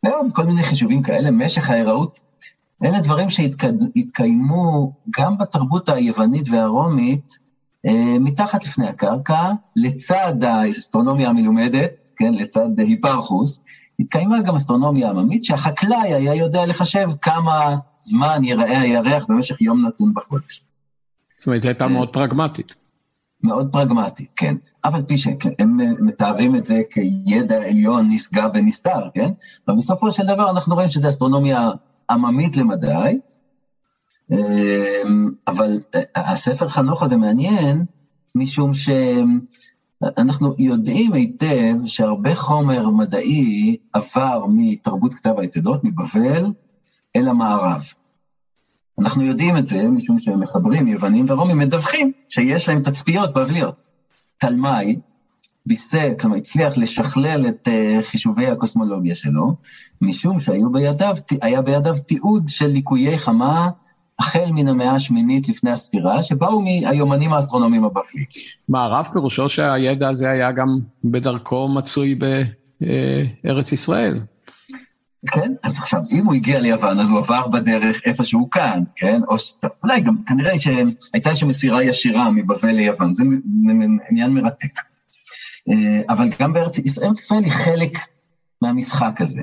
Speaker 2: ועוד כל מיני חישובים כאלה, משך ההיראות אלה דברים שהתקיימו גם בתרבות היוונית והרומית, אה, מתחת לפני הקרקע, לצד האסטרונומיה המלומדת, כן, לצד היפרכוס, התקיימה גם אסטרונומיה עממית, שהחקלאי היה יודע לחשב כמה זמן ייראה הירח במשך יום נתון בחודש.
Speaker 1: זאת אומרת, הייתה מאוד פרגמטית.
Speaker 2: מאוד פרגמטית, כן. אף על פי שהם מתארים את זה כידע עליון נשגב ונסתר, כן? אבל בסופו של דבר אנחנו רואים שזו אסטרונומיה עממית למדי, אמ, אבל אה, הספר חנוך הזה מעניין, משום שאנחנו יודעים היטב שהרבה חומר מדעי עבר מתרבות כתב היתדות, מבבל, אל המערב. אנחנו יודעים את זה משום שמחברים יוונים ורומים מדווחים שיש להם תצפיות בבליות. תלמי, ביסק, כלומר הצליח לשכלל את uh, חישובי הקוסמולוגיה שלו, משום שהיה בידיו, בידיו תיעוד של ליקויי חמה החל מן המאה השמינית לפני הספירה, שבאו מהיומנים האסטרונומיים הבבליים.
Speaker 1: מה, הרב פירושו שהידע הזה היה גם בדרכו מצוי בארץ ישראל?
Speaker 2: כן, אז עכשיו, אם הוא הגיע ליוון, אז הוא עבר בדרך איפשהו כאן, כן? או ש... אולי גם, כנראה שהייתה איזושהי מסירה ישירה מבבל ליוון, זה עניין מרתק. אה, אבל גם בארץ ישראל, היא חלק מהמשחק הזה.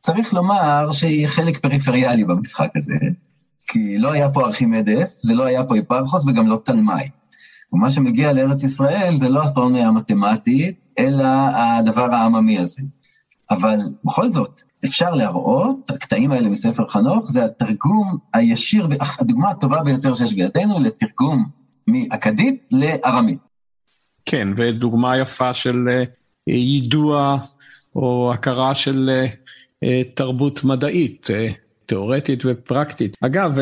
Speaker 2: צריך לומר שהיא חלק פריפריאלי במשחק הזה, כי לא היה פה ארכימדס, ולא היה פה היפרכוס, וגם לא תלמי. ומה שמגיע לארץ ישראל זה לא אסטרונומיה המתמטית, אלא הדבר העממי הזה. אבל בכל זאת, אפשר להראות, הקטעים האלה מספר חנוך, זה התרגום הישיר, הדוגמה הטובה ביותר שיש בידינו לתרגום מאכדית לארמית.
Speaker 1: כן, ודוגמה יפה של אה, יידוע או הכרה של אה, אה, תרבות מדעית, תיאורטית ופרקטית. אגב,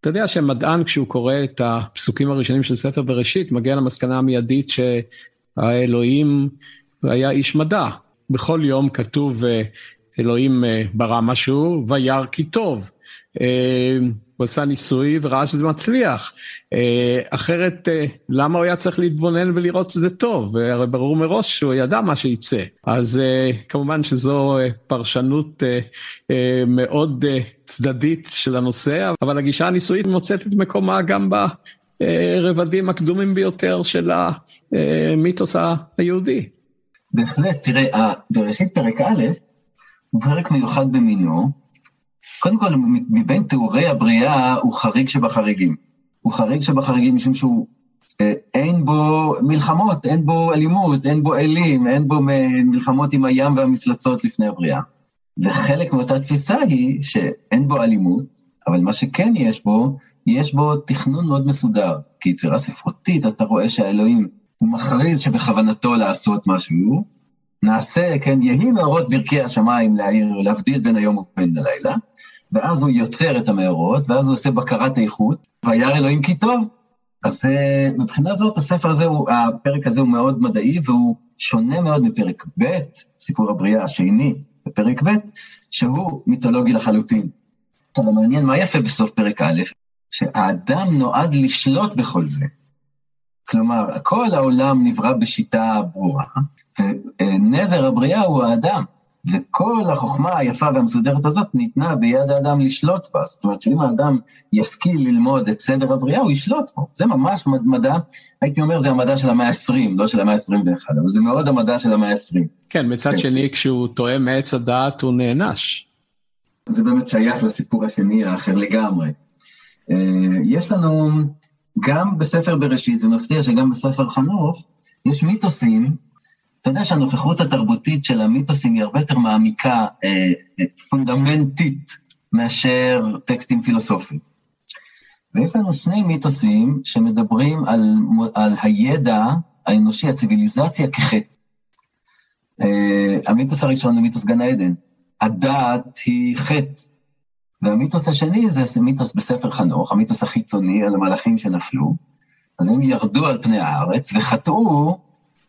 Speaker 1: אתה יודע שמדען כשהוא קורא את הפסוקים הראשונים של ספר בראשית, מגיע למסקנה המיידית שהאלוהים היה איש מדע. בכל יום כתוב אלוהים ברא משהו, וירא כי טוב. הוא עשה ניסוי וראה שזה מצליח. אה, אחרת, אה, למה הוא היה צריך להתבונן ולראות שזה טוב? הרי ברור מראש שהוא ידע מה שייצא. אז אה, כמובן שזו פרשנות מאוד צדדית של הנושא, אבל הגישה הניסויית מוצאת את מקומה גם ברבדים הקדומים ביותר של המיתוס היהודי.
Speaker 2: בהחלט, תראה, בראשית פרק א', הוא פרק מיוחד במינו. קודם כל, מבין תיאורי הבריאה הוא חריג שבחריגים. הוא חריג שבחריגים משום שהוא, אה, אין בו מלחמות, אין בו אלימות, אין בו אלים, אין בו מלחמות עם הים והמפלצות לפני הבריאה. וחלק מאותה תפיסה היא שאין בו אלימות, אבל מה שכן יש בו, יש בו תכנון מאוד מסודר. כיצירה ספרותית אתה רואה שהאלוהים, הוא מכריז שבכוונתו לעשות משהו, נעשה, כן, יהי מאורות ברכי השמיים להעיר, להבדיל בין היום ובין הלילה, ואז הוא יוצר את המאורות, ואז הוא עושה בקרת איכות, וירא אלוהים כי טוב. אז אה, מבחינה זאת, הספר הזה, הוא, הפרק הזה הוא מאוד מדעי, והוא שונה מאוד מפרק ב', סיפור הבריאה השני בפרק ב', שהוא מיתולוגי לחלוטין. עכשיו, המעניין, מה יפה בסוף פרק א', שהאדם נועד לשלוט בכל זה. כלומר, כל העולם נברא בשיטה ברורה, ונזר הבריאה הוא האדם, וכל החוכמה היפה והמסודרת הזאת ניתנה ביד האדם לשלוט בה. זאת אומרת שאם האדם ישכיל ללמוד את סדר הבריאה, הוא ישלוט בו. זה ממש מדע, הייתי אומר, זה המדע של המאה ה-20, לא של המאה ה-21, אבל זה מאוד המדע של המאה ה-20.
Speaker 1: כן, מצד כן. שני, כשהוא טועה מעץ הדעת, הוא נענש.
Speaker 2: זה באמת שייך לסיפור השני האחר לגמרי. אה, יש לנו, גם בספר בראשית, ומפתיע שגם בספר חנוך, יש מיתוסים אתה יודע שהנוכחות התרבותית של המיתוסים היא הרבה יותר מעמיקה, אה, פונדמנטית, מאשר טקסטים פילוסופיים. ויש לנו שני מיתוסים שמדברים על, על הידע האנושי, הציוויליזציה כחטא. אה, המיתוס הראשון זה מיתוס גן העדן. הדעת היא חטא. והמיתוס השני זה מיתוס בספר חנוך, המיתוס החיצוני על המלאכים שנפלו. אז הם ירדו על פני הארץ וחטאו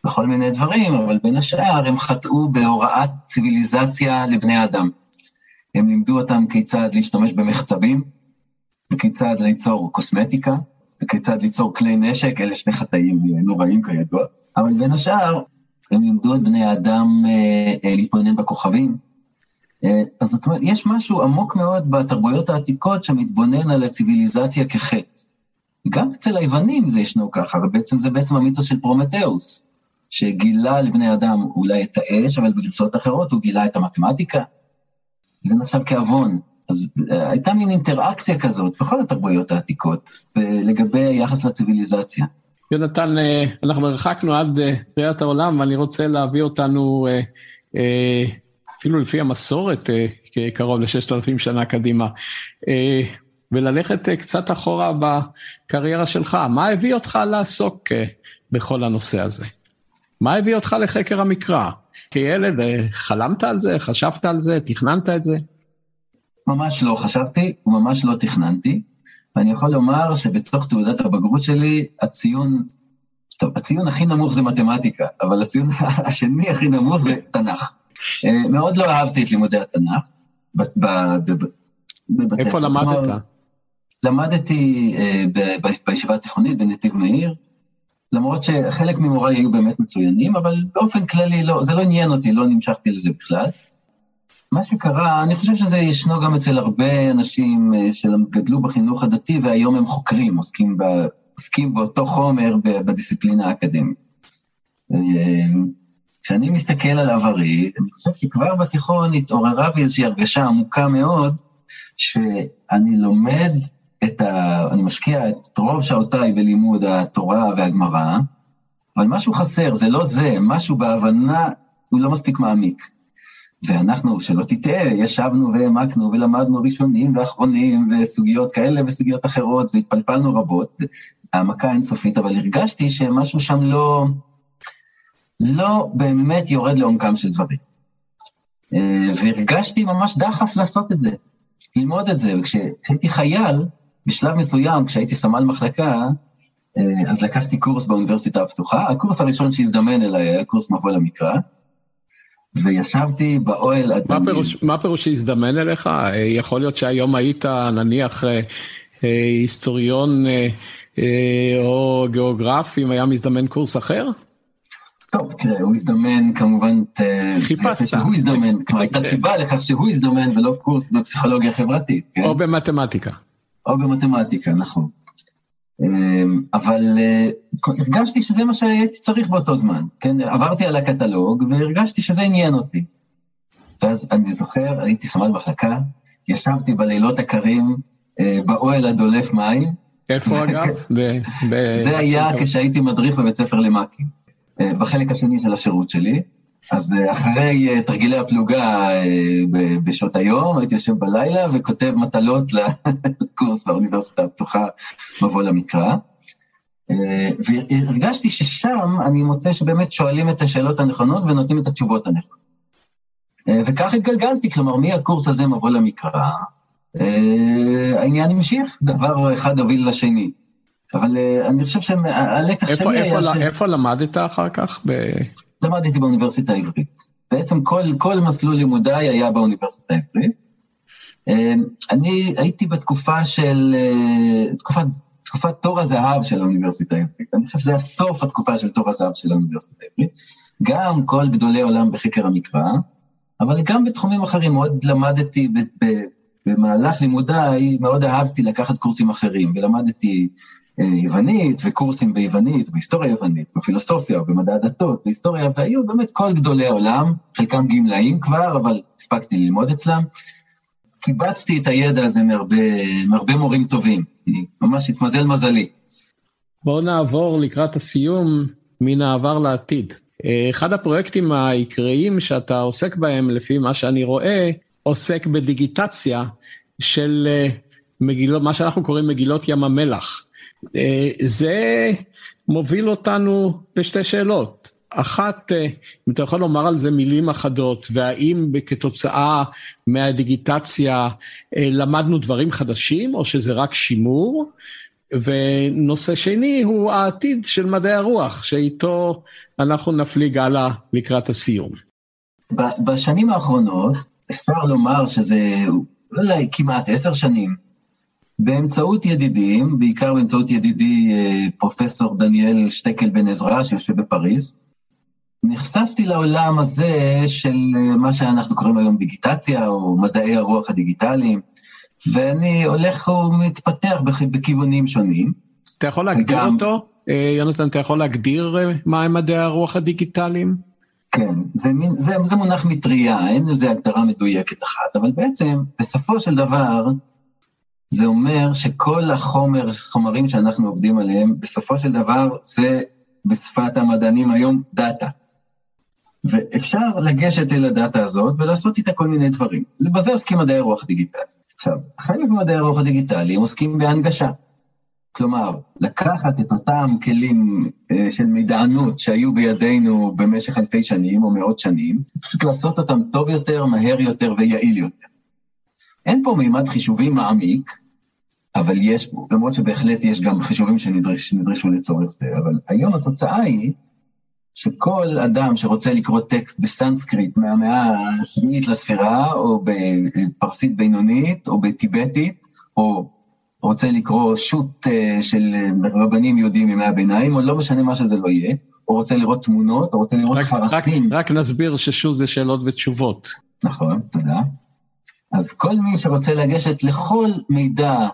Speaker 2: בכל מיני דברים, אבל בין השאר הם חטאו בהוראת ציוויליזציה לבני אדם. הם לימדו אותם כיצד להשתמש במחצבים, וכיצד ליצור קוסמטיקה, וכיצד ליצור כלי נשק, אלה שני חטאים נוראים כידוע. אבל בין השאר, הם לימדו את בני האדם אה, אה, להתבונן בכוכבים. אה, אז זאת אומרת, יש משהו עמוק מאוד בתרבויות העתיקות שמתבונן על הציוויליזציה כחטא. גם אצל היוונים זה ישנו ככה, ובעצם זה בעצם המיתוס של פרומטאוס. שגילה לבני אדם אולי את האש, אבל בגרסאות אחרות הוא גילה את המתמטיקה. זה נחשב כעוון. אז אה, הייתה מין אינטראקציה כזאת בכל התרבויות העתיקות, לגבי היחס לציוויליזציה.
Speaker 1: יונתן, אה, אנחנו הרחקנו עד אה, בריאת העולם, ואני רוצה להביא אותנו, אפילו לפי המסורת, קרוב לששת אלפים שנה קדימה, וללכת קצת אחורה בקריירה שלך. מה הביא אותך לעסוק בכל הנושא הזה? מה הביא אותך לחקר המקרא? כילד אה, חלמת על זה, חשבת על זה, תכננת את זה?
Speaker 2: ממש לא חשבתי וממש לא תכננתי, ואני יכול לומר שבתוך תעודת הבגרות שלי, הציון, טוב, הציון הכי נמוך זה מתמטיקה, אבל הציון השני הכי נמוך זה תנ"ך. אה, מאוד לא אהבתי את לימודי התנ"ך.
Speaker 1: איפה למדת?
Speaker 2: למדתי אה, בישיבה התיכונית בנתיב מאיר, למרות שחלק ממוריי היו באמת מצוינים, אבל באופן כללי לא, זה לא עניין אותי, לא נמשכתי לזה בכלל. מה שקרה, אני חושב שזה ישנו גם אצל הרבה אנשים אה, שגדלו בחינוך הדתי והיום הם חוקרים, עוסקים, ב, עוסקים באותו חומר בדיסציפלינה האקדמית. אה, כשאני מסתכל על עברי, אני חושב שכבר בתיכון התעוררה בי איזושהי הרגשה עמוקה מאוד, שאני לומד את ה... אני משקיע את רוב שעותיי בלימוד התורה והגמרא, אבל משהו חסר, זה לא זה, משהו בהבנה הוא לא מספיק מעמיק. ואנחנו, שלא תטעה, ישבנו והעמקנו ולמדנו ראשונים ואחרונים וסוגיות כאלה וסוגיות אחרות והתפלפלנו רבות, העמקה אינסופית, אבל הרגשתי שמשהו שם לא, לא באמת יורד לעומקם של דברים. אה, והרגשתי ממש דחף לעשות את זה, ללמוד את זה, וכשהייתי חייל, בשלב מסוים, כשהייתי סמל מחלקה, אה, אז לקחתי קורס באוניברסיטה הפתוחה. הקורס הראשון שהזדמן אליי היה קורס מבוא למקרא, וישבתי באוהל
Speaker 1: עד... מה פירוש, מה פירוש שהזדמן אליך? אה, יכול להיות שהיום היית נניח אה, היסטוריון או גיאוגרף, אם היה מזדמן קורס אחר?
Speaker 2: טוב, תראה, הוא הזדמן כמובן...
Speaker 1: חיפשת.
Speaker 2: שהוא הזדמן, כלומר הייתה סיבה לכך שהוא הזדמן ולא קורס בפסיכולוגיה חברתית.
Speaker 1: כן? או במתמטיקה.
Speaker 2: או במתמטיקה, נכון. אבל הרגשתי שזה מה שהייתי צריך באותו זמן, כן? עברתי על הקטלוג והרגשתי שזה עניין אותי. ואז אני זוכר, הייתי סמל מחלקה, ישבתי בלילות הקרים באוהל הדולף מים.
Speaker 1: איפה אגב?
Speaker 2: זה היה כשהייתי מדריך בבית ספר למ"כים, בחלק השני של השירות שלי. אז אחרי תרגילי הפלוגה בשעות היום, הייתי יושב בלילה וכותב מטלות לקורס באוניברסיטה הפתוחה, מבוא למקרא. והרגשתי ששם אני מוצא שבאמת שואלים את השאלות הנכונות ונותנים את התשובות הנכונות. וכך התגלגלתי, כלומר, מהקורס הזה מבוא למקרא, העניין המשיך, דבר אחד הוביל לשני. אבל אני חושב שהלקח שלי
Speaker 1: היה ש... איפה למדת אחר כך?
Speaker 2: למדתי באוניברסיטה העברית. בעצם כל, כל מסלול לימודיי היה באוניברסיטה העברית. אני הייתי בתקופה של, תקופת, תקופת תור הזהב של האוניברסיטה העברית. אני חושב שזה הסוף התקופה של תור הזהב של האוניברסיטה העברית. גם כל גדולי עולם בחקר המקרא, אבל גם בתחומים אחרים, מאוד למדתי ב, ב, במהלך לימודיי, מאוד אהבתי לקחת קורסים אחרים, ולמדתי יוונית, וקורסים ביוונית, בהיסטוריה יוונית, בפילוסופיה, במדע הדתות, בהיסטוריה, והיו באמת כל גדולי העולם, חלקם גמלאים כבר, אבל הספקתי ללמוד אצלם. קיבצתי את הידע הזה מהרבה, מהרבה מורים טובים, ממש התמזל מזלי.
Speaker 1: בואו נעבור לקראת הסיום מן העבר לעתיד. אחד הפרויקטים העיקריים שאתה עוסק בהם, לפי מה שאני רואה, עוסק בדיגיטציה של מגילות, מה שאנחנו קוראים מגילות ים המלח. זה מוביל אותנו לשתי שאלות. אחת, אם אתה יכול לומר על זה מילים אחדות, והאם כתוצאה מהדיגיטציה למדנו דברים חדשים, או שזה רק שימור? ונושא שני הוא העתיד של מדעי הרוח, שאיתו אנחנו נפליג הלאה לקראת הסיום.
Speaker 2: בשנים האחרונות, אפשר לומר שזה אולי כמעט עשר שנים, באמצעות ידידים, בעיקר באמצעות ידידי פרופסור דניאל שטקל בן עזרא, שיושב בפריז, נחשפתי לעולם הזה של מה שאנחנו קוראים היום דיגיטציה, או מדעי הרוח הדיגיטליים, ואני הולך ומתפתח בכיוונים שונים.
Speaker 1: אתה יכול להגדיר גם... אותו? יונתן, אתה יכול להגדיר מהם מדעי הרוח הדיגיטליים?
Speaker 2: כן, זה, מין, זה, זה מונח מטריה, אין לזה הגדרה מדויקת אחת, אבל בעצם, בסופו של דבר, זה אומר שכל החומר, חומרים שאנחנו עובדים עליהם, בסופו של דבר זה בשפת המדענים היום דאטה. ואפשר לגשת אל הדאטה הזאת ולעשות איתה כל מיני דברים. בזה עוסקים מדעי הרוח דיגיטליים. עכשיו, חלק ממדעי הרוח הדיגיטליים עוסקים בהנגשה. כלומר, לקחת את אותם כלים אה, של מידענות שהיו בידינו במשך אלפי שנים או מאות שנים, פשוט לעשות אותם טוב יותר, מהר יותר ויעיל יותר. אין פה מימד חישובי מעמיק, אבל יש למרות שבהחלט יש גם חישובים שנדרש, שנדרשו לצורך זה, אבל היום התוצאה היא שכל אדם שרוצה לקרוא טקסט בסנסקריט מהמאה השביעית לספירה, או בפרסית בינונית, או בטיבטית, או רוצה לקרוא שו"ת של רבנים יהודים מימי הביניים, או לא משנה מה שזה לא יהיה, או רוצה לראות תמונות, או רוצה לראות רק,
Speaker 1: פרסים. רק, רק נסביר ששו"ת זה שאלות ותשובות.
Speaker 2: נכון, תודה. אז כל מי שרוצה לגשת לכל מידע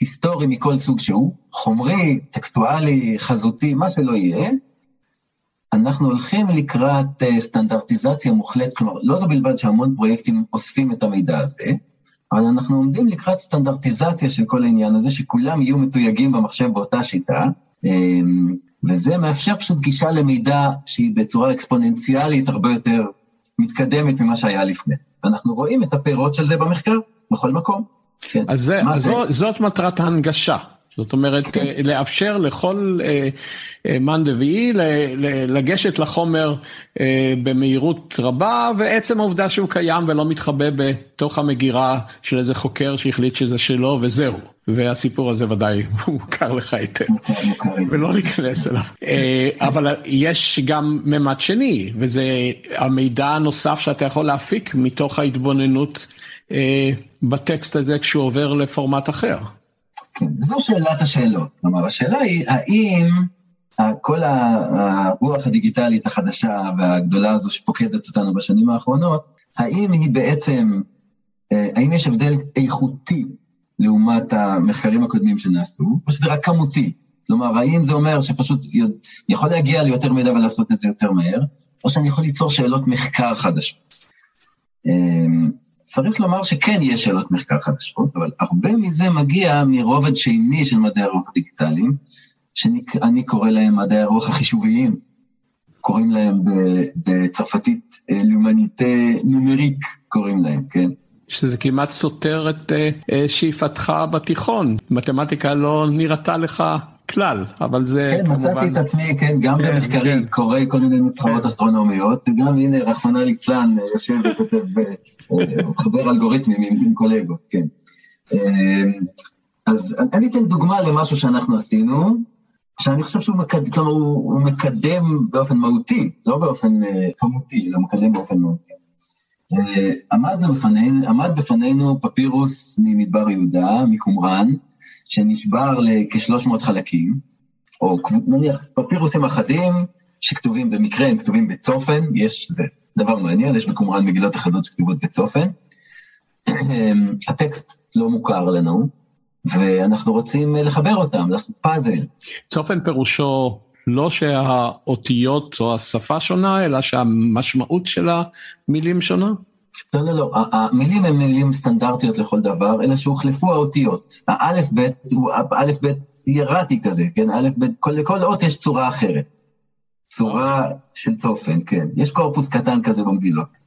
Speaker 2: היסטורי מכל סוג שהוא, חומרי, טקסטואלי, חזותי, מה שלא יהיה, אנחנו הולכים לקראת סטנדרטיזציה מוחלטת, כלומר, לא זו בלבד שהמון פרויקטים אוספים את המידע הזה, אבל אנחנו עומדים לקראת סטנדרטיזציה של כל העניין הזה, שכולם יהיו מתויגים במחשב באותה שיטה, וזה מאפשר פשוט גישה למידע שהיא בצורה אקספוננציאלית הרבה יותר מתקדמת ממה שהיה לפני. ואנחנו רואים את הפירות של זה במחקר, בכל מקום.
Speaker 1: כן. אז, זה, אז זה? זאת מטרת ההנגשה. זאת אומרת, כן. לאפשר לכל אה, אה, מאן דביעי לגשת לחומר אה, במהירות רבה, ועצם העובדה שהוא קיים ולא מתחבא בתוך המגירה של איזה חוקר שהחליט שזה שלו וזהו. והסיפור הזה ודאי מוכר לך היטב, ולא ניכנס אליו. אבל יש גם ממד שני, וזה המידע הנוסף שאתה יכול להפיק מתוך ההתבוננות בטקסט הזה כשהוא עובר לפורמט אחר.
Speaker 2: כן, זו שאלת השאלות. כלומר, השאלה היא, האם כל הרוח הדיגיטלית החדשה והגדולה הזו שפוקדת אותנו בשנים האחרונות, האם היא בעצם, האם יש הבדל איכותי לעומת המחקרים הקודמים שנעשו, או שזה רק כמותי. כלומר, האם זה אומר שפשוט יכול להגיע ליותר מידע ולעשות את זה יותר מהר, או שאני יכול ליצור שאלות מחקר חדשות. אמ, צריך לומר שכן יש שאלות מחקר חדשות, אבל הרבה מזה מגיע מרובד שני של מדעי הרוח הדיגיטליים, שאני קורא להם מדעי הרוח החישוביים, קוראים להם בצרפתית לאומניטה נומריק, קוראים להם, כן?
Speaker 1: שזה כמעט סותר את uh, שאיפתך בתיכון. מתמטיקה לא נראתה לך כלל, אבל זה
Speaker 2: כן, כמובן... כן, מצאתי את עצמי, כן, גם כן, במחקרי, כן. קורא כל מיני נוסחאות כן. אסטרונומיות, וגם הנה, רחמנא ליצלן יושב וכותב, מחבר אלגוריתמים עם, עם קולגות, כן. אז אני אתן דוגמה למשהו שאנחנו עשינו, שאני חושב שהוא מקד, כלומר, הוא, הוא מקדם באופן מהותי, לא באופן uh, כמותי, אלא מקדם באופן מהותי. עמד, בפנינו, עמד בפנינו פפירוס ממדבר יהודה, מקומראן, שנשבר לכ-300 חלקים, או נניח פפירוסים אחדים שכתובים במקרה, הם כתובים בצופן, יש, זה דבר מעניין, יש בקומראן מגילות אחדות שכתובות בצופן. הטקסט לא מוכר לנו, ואנחנו רוצים לחבר אותם, לעשות פאזל.
Speaker 1: צופן פירושו לא שהאותיות או השפה שונה, אלא שהמשמעות של המילים שונה?
Speaker 2: לא, לא, לא, המילים הן מילים סטנדרטיות לכל דבר, אלא שהוחלפו האותיות. האלף בית הוא אלף בית הירטי כזה, כן? אלף בית, כל, לכל אות יש צורה אחרת. צורה של צופן, כן. יש קורפוס קטן כזה במגילות.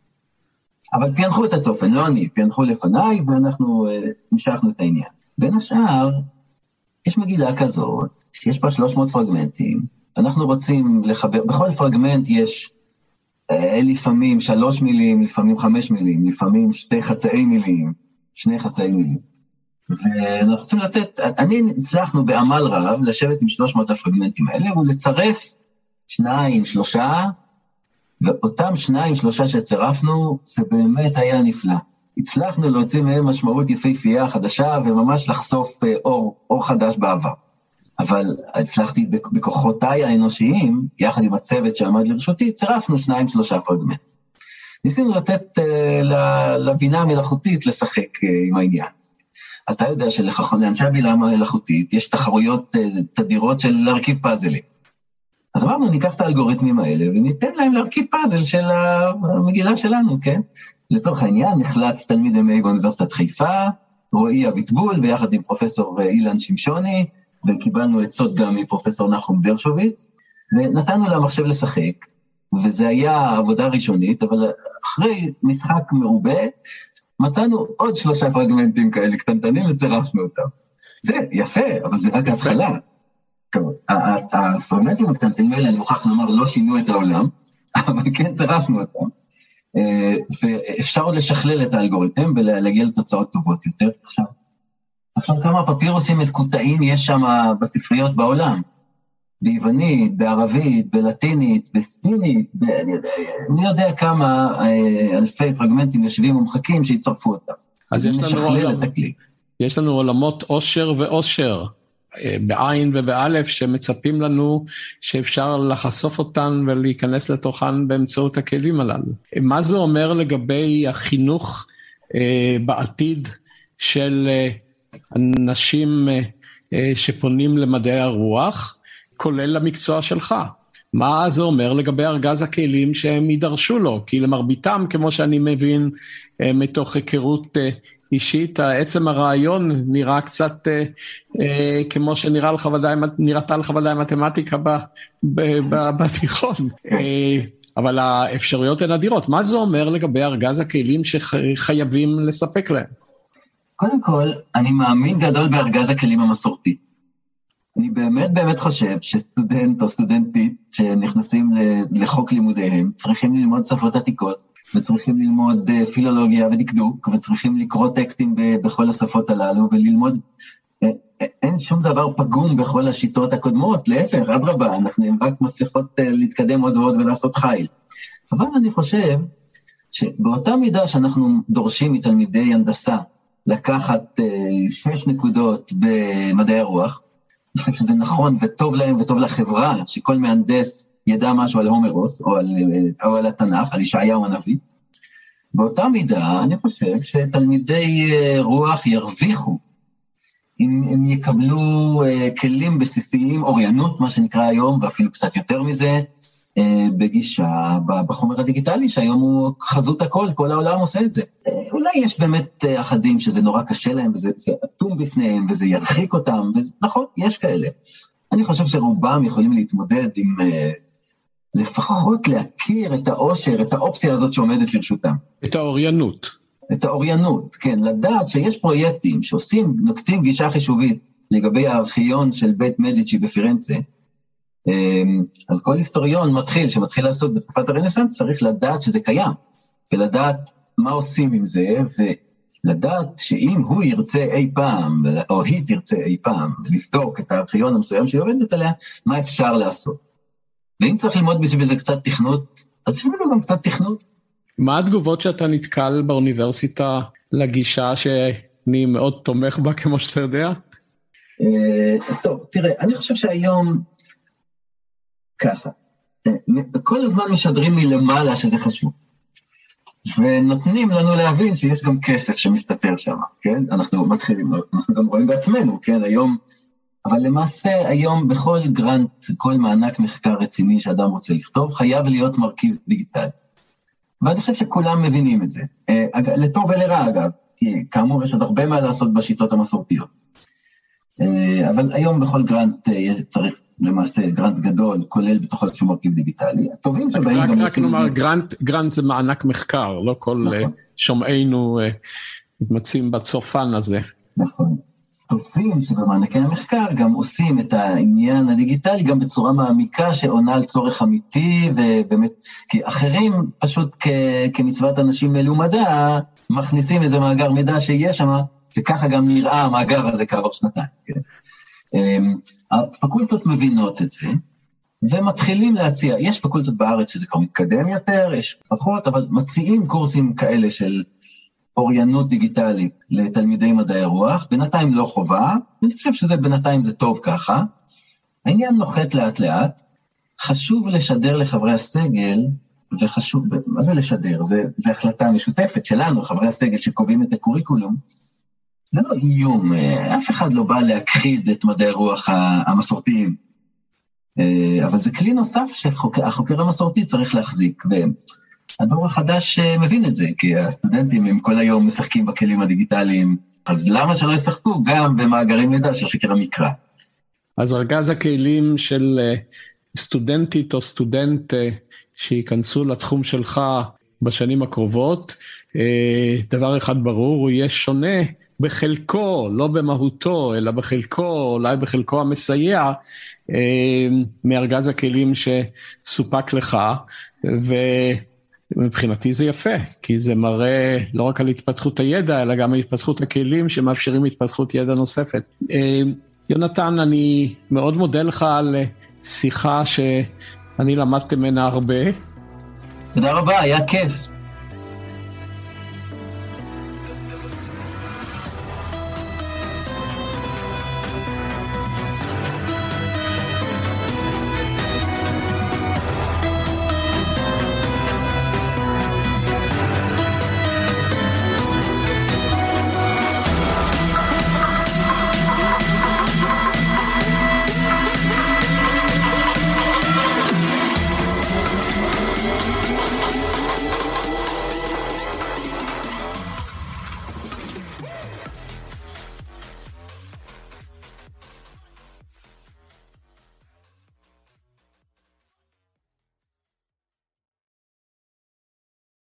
Speaker 2: אבל פענחו את הצופן, לא אני, פענחו לפניי, ואנחנו uh, המשכנו את העניין. בין השאר, יש מגילה כזאת, שיש בה 300 פרגמנטים, אנחנו רוצים לחבר, בכל פרגמנט יש אה, לפעמים שלוש מילים, לפעמים חמש מילים, לפעמים שתי חצאי מילים, שני חצאי מילים. ואנחנו רוצים לתת, אני הצלחנו בעמל רב לשבת עם 300 הפרגמנטים האלה ולצרף שניים, שלושה, ואותם שניים, שלושה שצירפנו, זה באמת היה נפלא. הצלחנו להוציא מהם משמעות יפהפייה חדשה וממש לחשוף אה, אור, אור חדש בעבר. אבל הצלחתי בכוחותיי האנושיים, יחד עם הצוות שעמד לרשותי, צירפנו שניים שלושה פרגמנט. ניסינו לתת uh, לבינה המלאכותית לשחק uh, עם העניין. אתה יודע שלאנשי הבינה המלאכותית יש תחרויות uh, תדירות של להרכיב פאזלים. אז אמרנו, ניקח את האלגוריתמים האלה וניתן להם להרכיב פאזל של המגילה שלנו, כן? לצורך העניין, נחלץ תלמיד MA באוניברסיטת חיפה, רועי אביטבול, ויחד עם פרופסור אילן שמשוני, וקיבלנו עצות גם מפרופסור נחום דרשוביץ, ונתנו למחשב לשחק, וזה היה עבודה ראשונית, אבל אחרי משחק מרובה, מצאנו עוד שלושה פרגמנטים כאלה קטנטנים וצירפנו אותם. זה יפה, אבל זה רק ההתחלה. הפרגמנטים הקטנטנים האלה, אני מוכרח לומר, לא שינו את העולם, אבל כן צירפנו אותם. אה, ואפשר עוד לשכלל את האלגוריתם ולהגיע לתוצאות טובות יותר. עכשיו, עכשיו כמה פפירוסים מקוטעים יש שם בספריות בעולם? ביוונית, בערבית, בלטינית, בסינית, ב... אני יודע, מי יודע כמה אה, אלפי פרגמנטים יושבים ומחכים שיצרפו אותם.
Speaker 1: אז יש לנו, עולם, יש לנו עולמות עושר ועושר. אה, בעין ובאלף שמצפים לנו שאפשר לחשוף אותן ולהיכנס לתוכן באמצעות הכלים הללו. מה זה אומר לגבי החינוך אה, בעתיד של אה, אנשים אה, אה, שפונים למדעי הרוח, כולל למקצוע שלך. מה זה אומר לגבי ארגז הכלים שהם יידרשו לו? כי למרביתם, כמו שאני מבין, אה, מתוך היכרות אישית, עצם הרעיון נראה קצת כמו שנראה לך ודאי, נראתה לך ודאי מתמטיקה בתיכון. אבל האפשרויות הן אדירות. מה זה אומר לגבי ארגז הכלים שחייבים לספק להם?
Speaker 2: קודם כל, אני מאמין גדול בארגז הכלים המסורתי. אני באמת באמת חושב שסטודנט או סטודנטית שנכנסים לחוק לימודיהם צריכים ללמוד שפות עתיקות וצריכים ללמוד אה, פילולוגיה ודקדוק וצריכים לקרוא טקסטים בכל השפות הללו וללמוד, אה, אה, אין שום דבר פגום בכל השיטות הקודמות, להפך, אדרבה, אנחנו רק מצליחות להתקדם עוד ועוד ולעשות חיל. אבל אני חושב שבאותה מידה שאנחנו דורשים מתלמידי הנדסה לקחת אה, שש נקודות במדעי הרוח. אני חושב שזה נכון וטוב להם וטוב לחברה, שכל מהנדס ידע משהו על הומרוס או על, אה, או על התנ"ך, על ישעיהו הנביא. באותה מידה, אני חושב שתלמידי אה, רוח ירוויחו אם הם יקבלו כלים בסיסיים, אוריינות, מה שנקרא היום, ואפילו קצת יותר מזה, בגישה, בחומר הדיגיטלי, שהיום הוא חזות הכל, כל העולם עושה את זה. Uh, אולי יש באמת uh, אחדים שזה נורא קשה להם, וזה אטום בפניהם, וזה ירחיק אותם, ונכון, יש כאלה. אני חושב שרובם יכולים להתמודד עם... לפחות להכיר את העושר, את האופציה הזאת שעומדת לרשותם.
Speaker 1: את האוריינות.
Speaker 2: את האוריינות, כן, לדעת שיש פרויקטים שעושים, נוקטים גישה חישובית לגבי הארכיון של בית מדיצ'י בפירנצה, אז כל היסטוריון מתחיל, שמתחיל לעשות בתקופת הרנסאנס, צריך לדעת שזה קיים, ולדעת מה עושים עם זה, ולדעת שאם הוא ירצה אי פעם, או היא תרצה אי פעם, לבדוק את הארכיון המסוים שהיא עובדת עליה, מה אפשר לעשות. ואם צריך ללמוד בשביל זה קצת תכנות, אז אפילו גם קצת תכנות.
Speaker 1: מה התגובות שאתה נתקל באוניברסיטה לגישה שאני מאוד תומך בה, כמו שאתה יודע?
Speaker 2: אה, טוב, תראה, אני חושב שהיום, ככה, אה, כל הזמן משדרים מלמעלה שזה חשוב. ונותנים לנו להבין שיש גם כסף שמסתתר שם, כן? אנחנו מתחילים, אנחנו גם רואים בעצמנו, כן? היום, אבל למעשה היום בכל גרנט, כל מענק מחקר רציני שאדם רוצה לכתוב, חייב להיות מרכיב דיגיטלי. ואני חושב שכולם מבינים את זה. אה, לטוב ולרע אגב, כי כאמור יש עוד הרבה מה לעשות בשיטות המסורתיות. אה, אבל היום בכל גרנט צריך למעשה גרנט גדול, כולל בתוך איזשהו מרכיב דיגיטלי. הטובים שבאים
Speaker 1: גם... רק נאמר, גרנט, גרנט זה מענק מחקר, לא כל נכון. שומעינו מתמצאים בצופן הזה.
Speaker 2: נכון. טובים שבמענקי המחקר גם עושים את העניין הדיגיטלי גם בצורה מעמיקה שעונה על צורך אמיתי, ובאמת, כי אחרים פשוט כ, כמצוות אנשים מלומדה, מכניסים איזה מאגר מידע שיש שם, וככה גם נראה המאגר הזה כעבור שנתיים. כן? אמ, הפקולטות מבינות את זה, ומתחילים להציע, יש פקולטות בארץ שזה כבר מתקדם יותר, יש פחות, אבל מציעים קורסים כאלה של אוריינות דיגיטלית לתלמידי מדעי הרוח, בינתיים לא חובה, אני חושב שזה בינתיים זה טוב ככה. העניין נוחת לאט לאט, חשוב לשדר לחברי הסגל, וחשוב, מה זה לשדר? זה, זה החלטה משותפת שלנו, חברי הסגל שקובעים את הקוריקולום. זה לא איום, אף אחד לא בא להכחיד את מדעי הרוח המסורתיים, אה, אבל זה כלי נוסף שהחוקר המסורתי צריך להחזיק. הדור החדש אה, מבין את זה, כי הסטודנטים הם כל היום משחקים בכלים הדיגיטליים, אז למה שלא ישחקו גם במאגרי מידע של חקר המקרא?
Speaker 1: אז ארגז הכלים של אה, סטודנטית או סטודנט אה, שייכנסו לתחום שלך בשנים הקרובות, דבר אחד ברור, הוא יהיה שונה בחלקו, לא במהותו, אלא בחלקו, אולי בחלקו המסייע, מארגז הכלים שסופק לך, ו... מבחינתי זה יפה, כי זה מראה לא רק על התפתחות הידע, אלא גם על התפתחות הכלים שמאפשרים התפתחות ידע נוספת. אה, יונתן, אני מאוד מודה לך על שיחה שאני למדתי ממנה הרבה.
Speaker 2: תודה רבה, היה כיף.